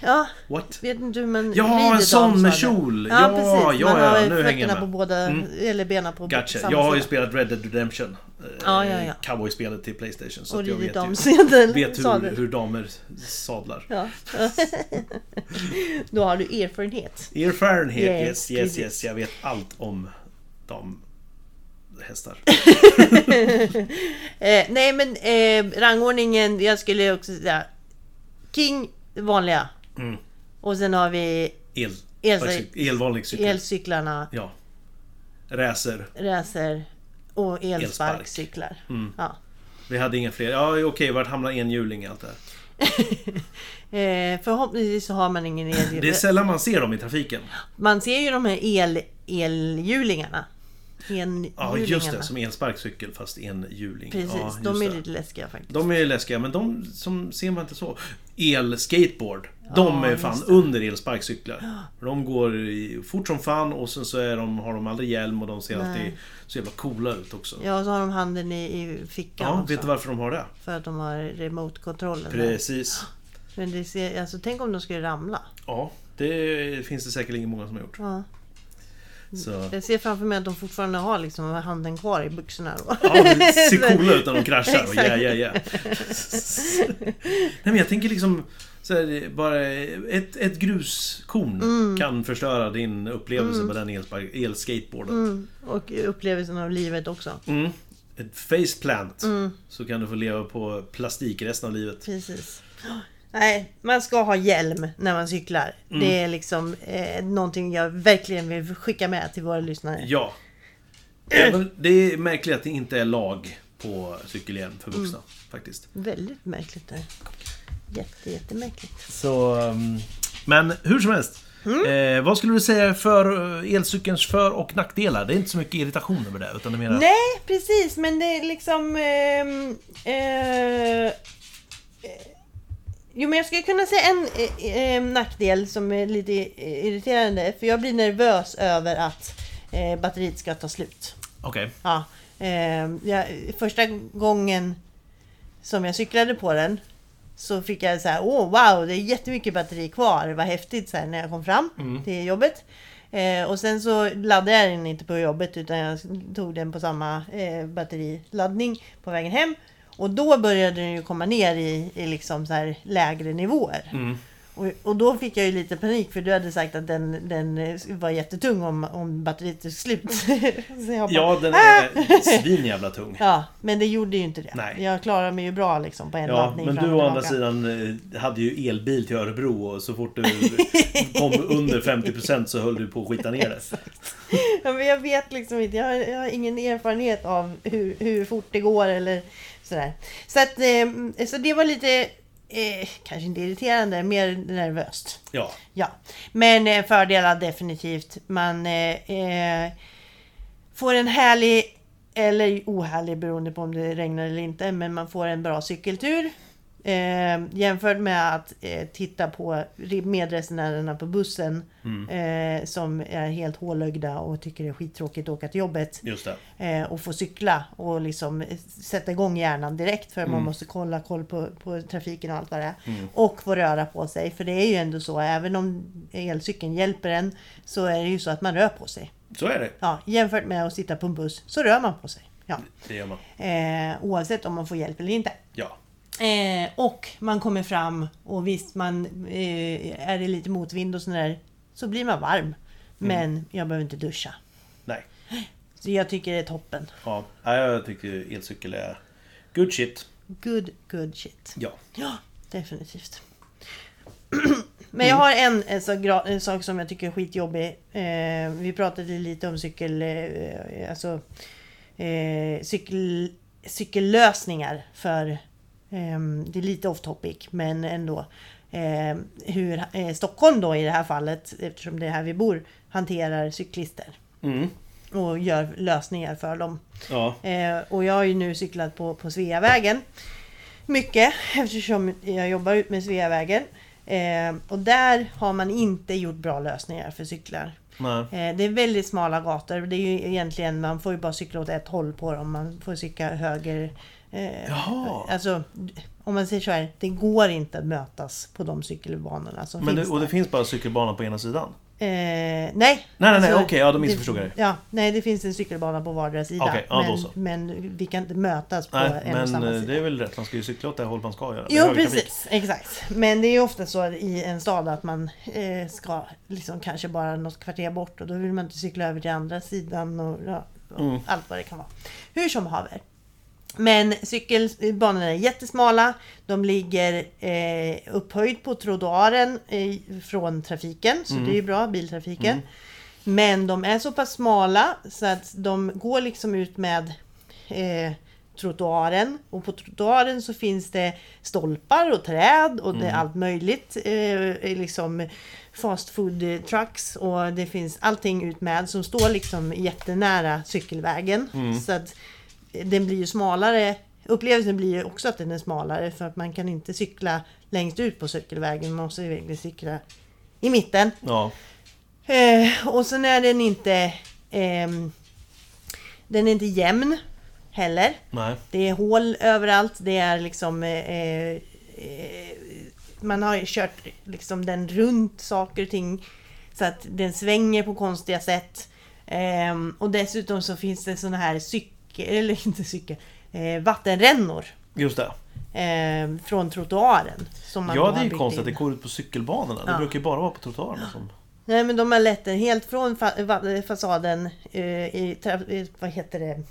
Ja, What? vet inte hur man Ja, en sån med kjol. Ja, Ja, precis. ja, man ja, har nu hänger jag fötterna med. på båda, Mm. eller benen på Gotcha. samma Jag har ju spelat Red Dead Redemption. Eh, Ja, ja, ja. Cowboy-spelet till Playstation. Så Och jag vet, ju, vet hur, hur damer sadlar. Ja. Då har du erfarenhet. Ear Fahrenheit, Yes, yes, yes, yes. Jag vet allt om damhästar. Eh, nej men eh, rangordningen, jag skulle också säga King, vanliga. Mm. Och sen har vi El. Elcykel. Elvanlig cykel. elcyklarna, Ja. Racer. racer och Elspark. elsparkcyklar. Mm. Ja. Vi hade inga fler. Ja, okej, vart hamnar enhjuling i allt det här? Eh, förhoppningsvis så har man ingen el. Det är sällan man ser dem i trafiken. Man ser ju de här el, elhjulingarna. Ja, just det. Som elsparkcykel fast enhjuling. Precis, ja, de är det. lite läskiga faktiskt. De är läskiga, men de som ser man inte så. El-skateboard. De är fan under elsparkcyklar. De går fort som fan och sen så är de, har de aldrig hjälm och de ser Nej. alltid så jävla coola ut också. Ja, och så har de handen i, i fickan Ja, också. vet du varför de har det? För att de har remote-kontrollen. där. Precis. Men det ser, alltså, tänk om de skulle ramla. Ja, det finns det säkerligen många som har gjort. Ja. Så. Jag ser fframför mig att de fortfarande har liksom handen kvar i byxorna. Då. Ja, det ser coola ut när de kraschar. Och yeah, yeah, yeah. Nej men jag tänker liksom så här, bara ett, ett gruskorn Mm. kan förstöra din upplevelse med den elspark- elskateboarden. Mm. Och upplevelsen av livet också. Mm. Ett faceplant. Mm. Så kan du få leva på plastik resten av livet. Precis. Nej, man ska ha hjälm när man cyklar. Mm. Det är liksom eh, någonting jag verkligen vill skicka med till våra lyssnare. Ja. Även, det är märkligt att det inte är lag på cykelhjälm för vuxna. Mm. Faktiskt. Väldigt märkligt det. Jätte, jättemärkligt. Så, um, men hur som helst. Mm. Eh, vad skulle du säga för eh, elcykelns för och nackdelar? Det är inte så mycket irritation över det, utan det är mera... Nej, precis. Men det är liksom... ehm, eh, eh, jo, men jag skulle kunna säga en eh, eh, nackdel som är lite irriterande. För jag blir nervös över att eh, batteriet ska ta slut. Okej. Ja, eh, jag, första gången som jag cyklade på den så fick jag så här, åh wow, det är jättemycket batteri kvar. Vad häftigt så här, när jag kom fram Mm. till jobbet. Eh, och sen så laddade jag den inte på jobbet utan jag tog den på samma eh, batteriladdning på vägen hem. Och då började den ju komma ner i, i liksom så här lägre nivåer. Mm. Och, och då fick jag ju lite panik för du hade sagt att den, den eh, var jättetung om, om batteriet tog slut. jag bara, Ja, den "Ah!" är svinjävla tung. Ja, men det gjorde ju inte det. Nej. Jag klarade mig ju bra liksom på en Ja, laddning men du å andra sidan eh, hade ju elbil till Örebro och så fort du kom under 50% så höll du på att skita ner det. Ja, men jag vet liksom inte, jag har, jag har ingen erfarenhet av hur, hur fort det går eller sådär. Så, att, eh, så det var lite, eh, kanske inte irriterande, mer nervöst. Ja, Ja, men eh, fördelar definitivt. Man eh, eh, får en härlig, eller ohärlig beroende på om det regnar eller inte, men man får en bra cykeltur. Eh, jämfört med att eh, titta på re- medresenärerna på bussen eh, som är helt hålögda och tycker det är skittråkigt att åka till jobbet. Eh, och få cykla och liksom eh, sätta igång hjärnan direkt för man måste kolla koll på, på trafiken och allt vad det är. Och få röra på sig. För det är ju ändå så, även om elcykeln hjälper en så är det ju så att man rör på sig. Så är det. Ja, jämfört med att sitta på en buss så rör man på sig. Ja. Det gör man. Eh, oavsett om man får hjälp eller inte. Ja. Eh, och man kommer fram och visst man eh, är det lite motvind och sådär så blir man varm. Men jag behöver inte duscha. Nej. Så jag tycker det är toppen. Ja, jag tycker elcykel är good shit. Good, good shit. Ja. Ja, definitivt. Men jag har en, en, gra- en sak som jag tycker är skitjobbig. Eh, vi pratade lite om cykel... Eh, alltså, eh, cykel cykellösningar för... ehm, det är lite off topic, men ändå. Eh, hur eh, Stockholm då i det här fallet, eftersom det är här vi bor, hanterar cyklister. Mm. Och gör lösningar för dem. Ja. Eh, och jag har ju nu cyklat på, på Sveavägen. Mycket eftersom jag jobbar ut med Sveavägen. Eh, och där har man inte gjort bra lösningar för cyklar. Nej. Eh, det är väldigt smala gator. Det är ju egentligen, man får ju bara cykla åt ett håll på dem. Man får cykla höger. Eh, Jaha. Alltså, om man säger så här, det går inte att mötas på de cykelbanorna som Men det, finns och det där. finns bara cykelbana på ena sidan? Eh, nej. Nej, nej, nej, Alltså, okej, ja då det- missförstod jag det. Ja, nej det finns en cykelbana på vardera sida. Okej, ja, då men, så. men vi kan inte mötas på Nej, en och samma eh, sida. det är väl rätt. Man ska ju cykla åt det håll man ska göra. Det Jo precis, exakt. Men det är ju ofta så i en stad att man eh, ska liksom kanske bara något kvarter bort och då vill man inte cykla över till andra sidan och och Mm. allt vad det kan vara. Hur som haver. Men cykelbanorna är jättesmala. De ligger eh, upphöjt på trottoaren eh, från trafiken, så Mm. det är ju bra, biltrafiken. Men de är så pass smala så att de går liksom ut med eh, trottoaren. Och på trottoaren så finns det stolpar och träd och det är allt möjligt. Eh, liksom fast food trucks och det finns allting utmed som står liksom jättenära cykelvägen. Så att den blir ju smalare. Upplevelsen blir ju också att den är smalare för att man kan inte cykla längst ut på cykelvägen. Man måste verkligen cykla i mitten. Ja. Eh, och sen är den inte ehm, Den är inte jämn heller. Nej. Det är hål överallt. Det är liksom eh, eh, Man har ju kört liksom den runt saker och ting. Så att den svänger på konstiga sätt. Ehm, och dessutom så finns det såna här cykel, eller inte cykel, eh, vattenrännor. Just det. Eh, från trottoaren. Som man Ja, det är ju konstigt att in. det går ut på cykelbanorna. Det Ja. brukar ju bara vara på trottoarerna som... Nej men de har lett den helt från fa- fasaden eh, i, vad heter det,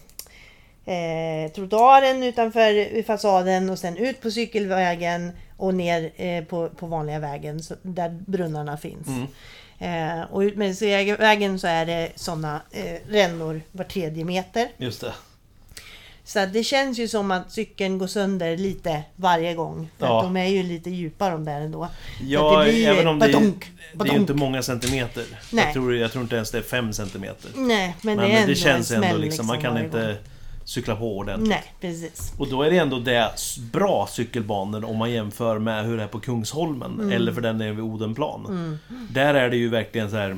eh, trottoaren utanför fasaden och sen ut på cykelvägen och ner eh, på, på vanliga vägen så, där brunnarna finns. Eh, och ut med vägen så är det sådana eh, rännor var tredje meter. Just det. Så det känns ju som att cykeln går sönder lite varje gång. För Ja. att de är ju lite djupa de där ändå. Ja, det även om det, badonk, det är badonk. ju inte många centimeter. Nej. Jag tror, jag tror inte ens det är fem centimeter. Nej, men, Men det är det känns ändå smäll liksom, man kan varje inte gång. cykla på ordentligt. Nej, precis. Och då är det ändå det bra cykelbanor om man jämför med hur det är på Kungsholmen Mm. eller för den delen vid Odenplan. Där är det ju verkligen så här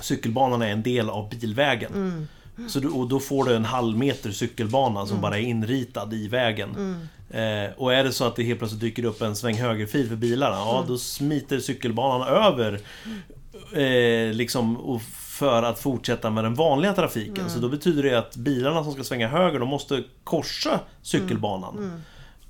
Cykelbanan är en del av bilvägen. Mm. Så du, och då får du en halv meter cykelbana som bara är inritad i vägen. Mm. Eh, och är det så att det helt plötsligt dyker upp en sväng högerfil för bilarna, ja Mm. då smiter cykelbanan över eh, liksom, och för att fortsätta med den vanliga trafiken. Mm. Så då betyder det att bilarna som ska svänga höger, de måste korsa cykelbanan.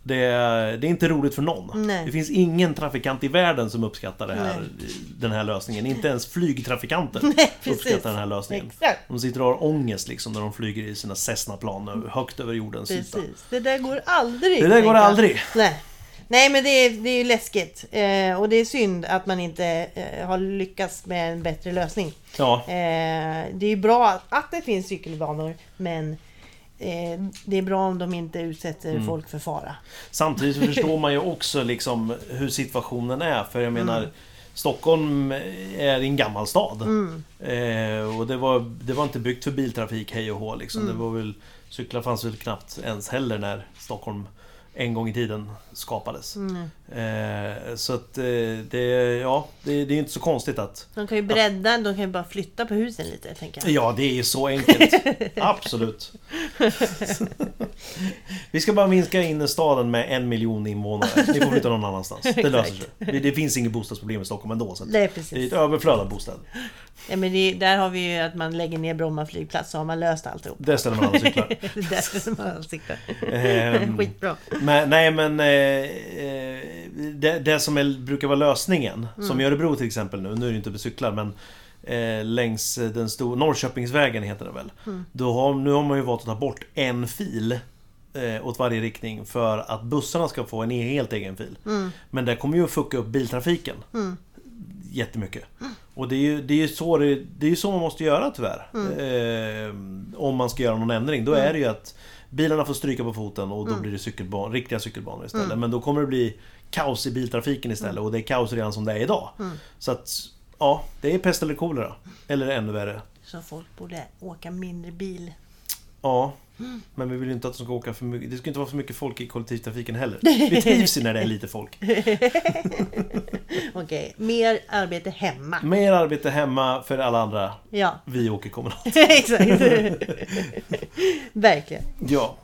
Det, är, det är inte roligt för någon. Nej. Det finns ingen trafikant i världen som uppskattar det här, Nej. den här lösningen. Inte ens flygtrafikanter Nej, uppskattar den här lösningen. Exakt. De sitter och har ångest liksom när de flyger i sina Cessna-plan högt över jordens yta. Precis. Det där går aldrig. Det där går aldrig. Nej. Nej men det är, det är ju läskigt. Eh, och det är synd att man inte eh, har lyckats med en bättre lösning. Ja, Eh, det är ju bra att, att det finns cykelbanor men det är bra om de inte utsätter Mm. folk för fara. Samtidigt förstår man ju också liksom hur situationen är. För jag menar, Stockholm är en gammal stad. Eh, och det var, det var inte byggt för biltrafik hej och hå liksom. Det var väl, cyklar fanns väl knappt ens heller när Stockholm en gång i tiden skapades. Eh, så att eh, det, ja, det, det är inte så konstigt att De kan ju bredda, de kan ju bara flytta på husen lite tänker jag. Ja, det är så enkelt. Absolut. Vi ska bara minska innerstaden med en miljon invånare. Ni får flytta någon annanstans. Det löser sig. Det, det finns inget bostadsproblem i Stockholm ändå. Så att Nej det är precis. ett överflöd av bostäder. Ja, men det, där har vi ju att man lägger ner Bromma flygplats så har man löst alltihop. Där ställer man alla cyklar. Som man cyklar. Ehm, Skitbra. Men, nej men eh, eh, det, det som är, brukar vara lösningen, som i Örebro till exempel nu, nu är det inte på cyklar men eh, längs den stora Norrköpingsvägen heter det väl. Då har, nu har man ju valt att ta bort en fil eh, åt varje riktning för att bussarna ska få en e- helt egen fil. Men det kommer ju att fucka upp biltrafiken. Jättemycket. Och det är ju, det är så, det, det är så man måste göra tyvärr. Eh, om man ska göra någon ändring. Då är det ju att bilarna får stryka på foten och då blir det cykelban, riktiga cykelbanor istället. Men då kommer det bli kaos i biltrafiken istället och det är kaos redan som det är idag. Så att, ja, det är pest eller kolera. Eller ännu värre. Så folk borde åka mindre bil. Ja, men vi vill ju inte att de ska åka för mycket. Det ska inte vara för mycket folk i kollektivtrafiken heller. Vi trivs ju när det är lite folk. Okej, mer arbete hemma. Mer arbete hemma för alla andra. Ja, Vi åker kommunalt. exakt. Verkligen. Ja.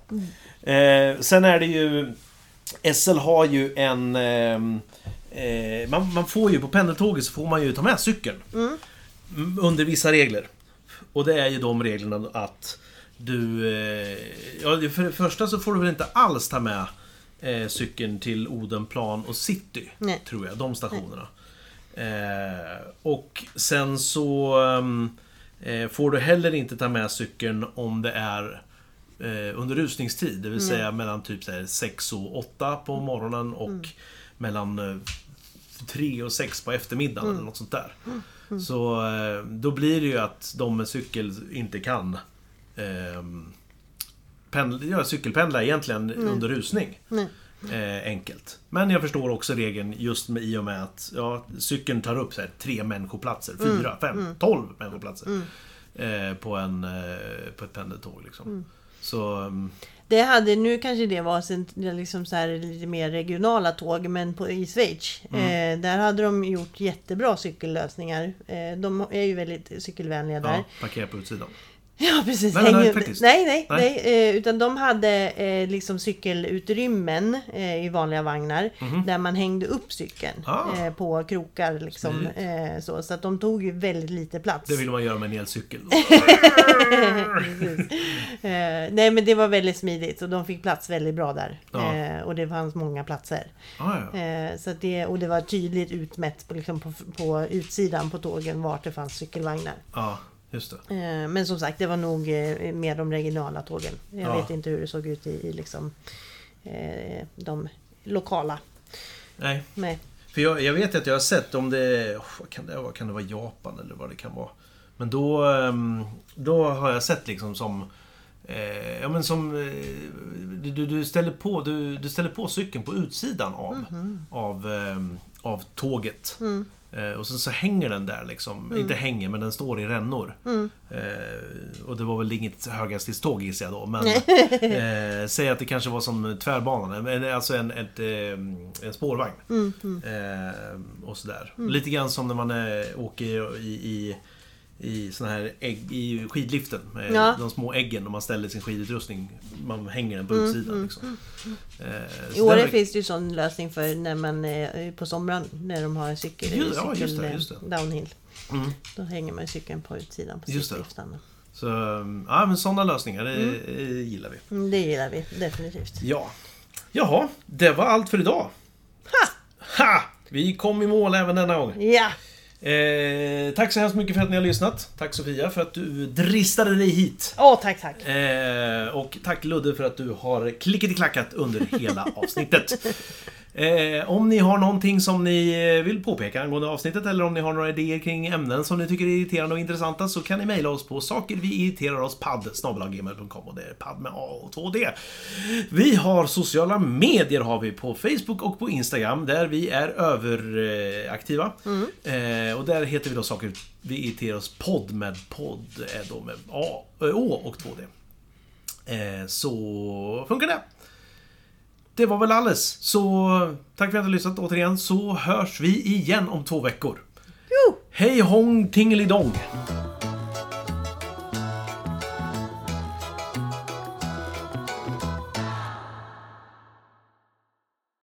Eh, sen är det ju... SL har ju en... ehm, Eh, man, man får ju på pendeltåget så får man ju ta med cykeln. Mm, Under vissa regler. Och det är ju de reglerna att du... Eh, ja, för det första så får du väl inte alls ta med eh, cykeln till Odenplan och City. Nej. Tror jag, de stationerna. Eh, och sen så ehm, eh, får du heller inte ta med cykeln om det är eh, under rusningstid. Det vill säga mellan typ så här 6 och 8 på morgonen och mellan eh, 3 och 6 på eftermiddagen eller något sånt där. Så eh, då blir det ju att de med cykel inte kan ehm, pendla, ja, cykelpendla egentligen under rusning. Eh, enkelt. Men jag förstår också regeln just med, i och med att ja, cykeln tar upp så här, tre människoplatser, fyra, fem, tolv människoplatser. Eh, på, en, eh, på ett pendeltåg liksom. Så... mm, Det hade, nu kanske det var liksom så här, lite mer regionala tåg, men på, i Schweiz, Mm. eh, där hade de gjort jättebra cykellösningar. Eh, de är ju väldigt cykelvänliga där. Ja, parkera på utsidan. Ja precis. Men nej, Hänger- faktiskt. nej, nej, Nej. nej. eh, utan de hade eh, liksom cykelutrymmen eh, i vanliga vagnar. Där man hängde upp cykeln. Ah. eh, på krokar. Liksom, eh, så, så att de tog ju väldigt lite plats. Det vill man göra med en elcykel. Eh, nej men det var väldigt smidigt och de fick plats väldigt bra där. Ja. Eh, och det fanns många platser. Ah, ja. Så det, och det var tydligt utmätt på, liksom på, på utsidan på tågen vart det fanns cykelvagnar. Just det. Eh, Men som sagt, det var nog eh, mer de regionala tågen. Jag Ja. vet inte hur det såg ut i, i liksom, eh, de lokala. Nej, Nej. För jag, jag vet att jag har sett om det... oh, Vad kan det vara? Kan det vara Japan eller vad det kan vara? Men då, ehm, då har jag sett liksom som... Eh, ja men som... Eh, du, du- ställer på, du, du ställer på cykeln på utsidan av, av, ehm, av tåget. Eh, och sen så hänger den där liksom. Inte hänger, men den står i rännor. Eh, och det var väl inget höghastighetståg gissar jag då. Men eh, säg att det kanske var som tvärbanan. Alltså en, ett, eh, en spårvagn. Eh, och sådär. Lite grann som när man eh, åker i, i, i såna här ägg, i skidliften. Med Ja. de små äggen och man ställer sin skidutrustning. Man hänger den på utsidan. Liksom. Eh, I så Åre där- finns det ju sån lösning för när man eh, på sommaren när de har cykel, Ju- ja, cykel just det, eh, just det. downhill. Mm. Då hänger man cykeln på utsidan på Just det. cykelliftarna. Så, ja men sådana lösningar, det eh, gillar vi. Mm, det gillar vi definitivt. Ja. Jaha, det var allt för idag. Ha! Ha! Vi kom i mål även denna gång. Ja! Eh, tack så hemskt mycket för att ni har lyssnat. Tack Sofia för att du dristade dig hit. Åh, tack, tack. Eh, och tack Ludde för att du har klickat i klackat under hela avsnittet. Eh, om ni har någonting som ni eh, vill påpeka angående avsnittet eller om ni har några idéer kring ämnen som ni tycker är irriterande och intressanta så kan ni mejla oss på saker vi irriterar oss padd och det är padd med A och 2D. Vi har sociala medier har vi på Facebook och på Instagram där vi är överaktiva. Eh, och där heter vi då saker vi irriterar oss podd med podd är då med A, Ö, Å och 2D. Eh, så funkar det. Det var väl alles. Så tack för att ni har lyssnat återigen så hörs vi igen om två veckor. Jo! Hej hong tingelidong!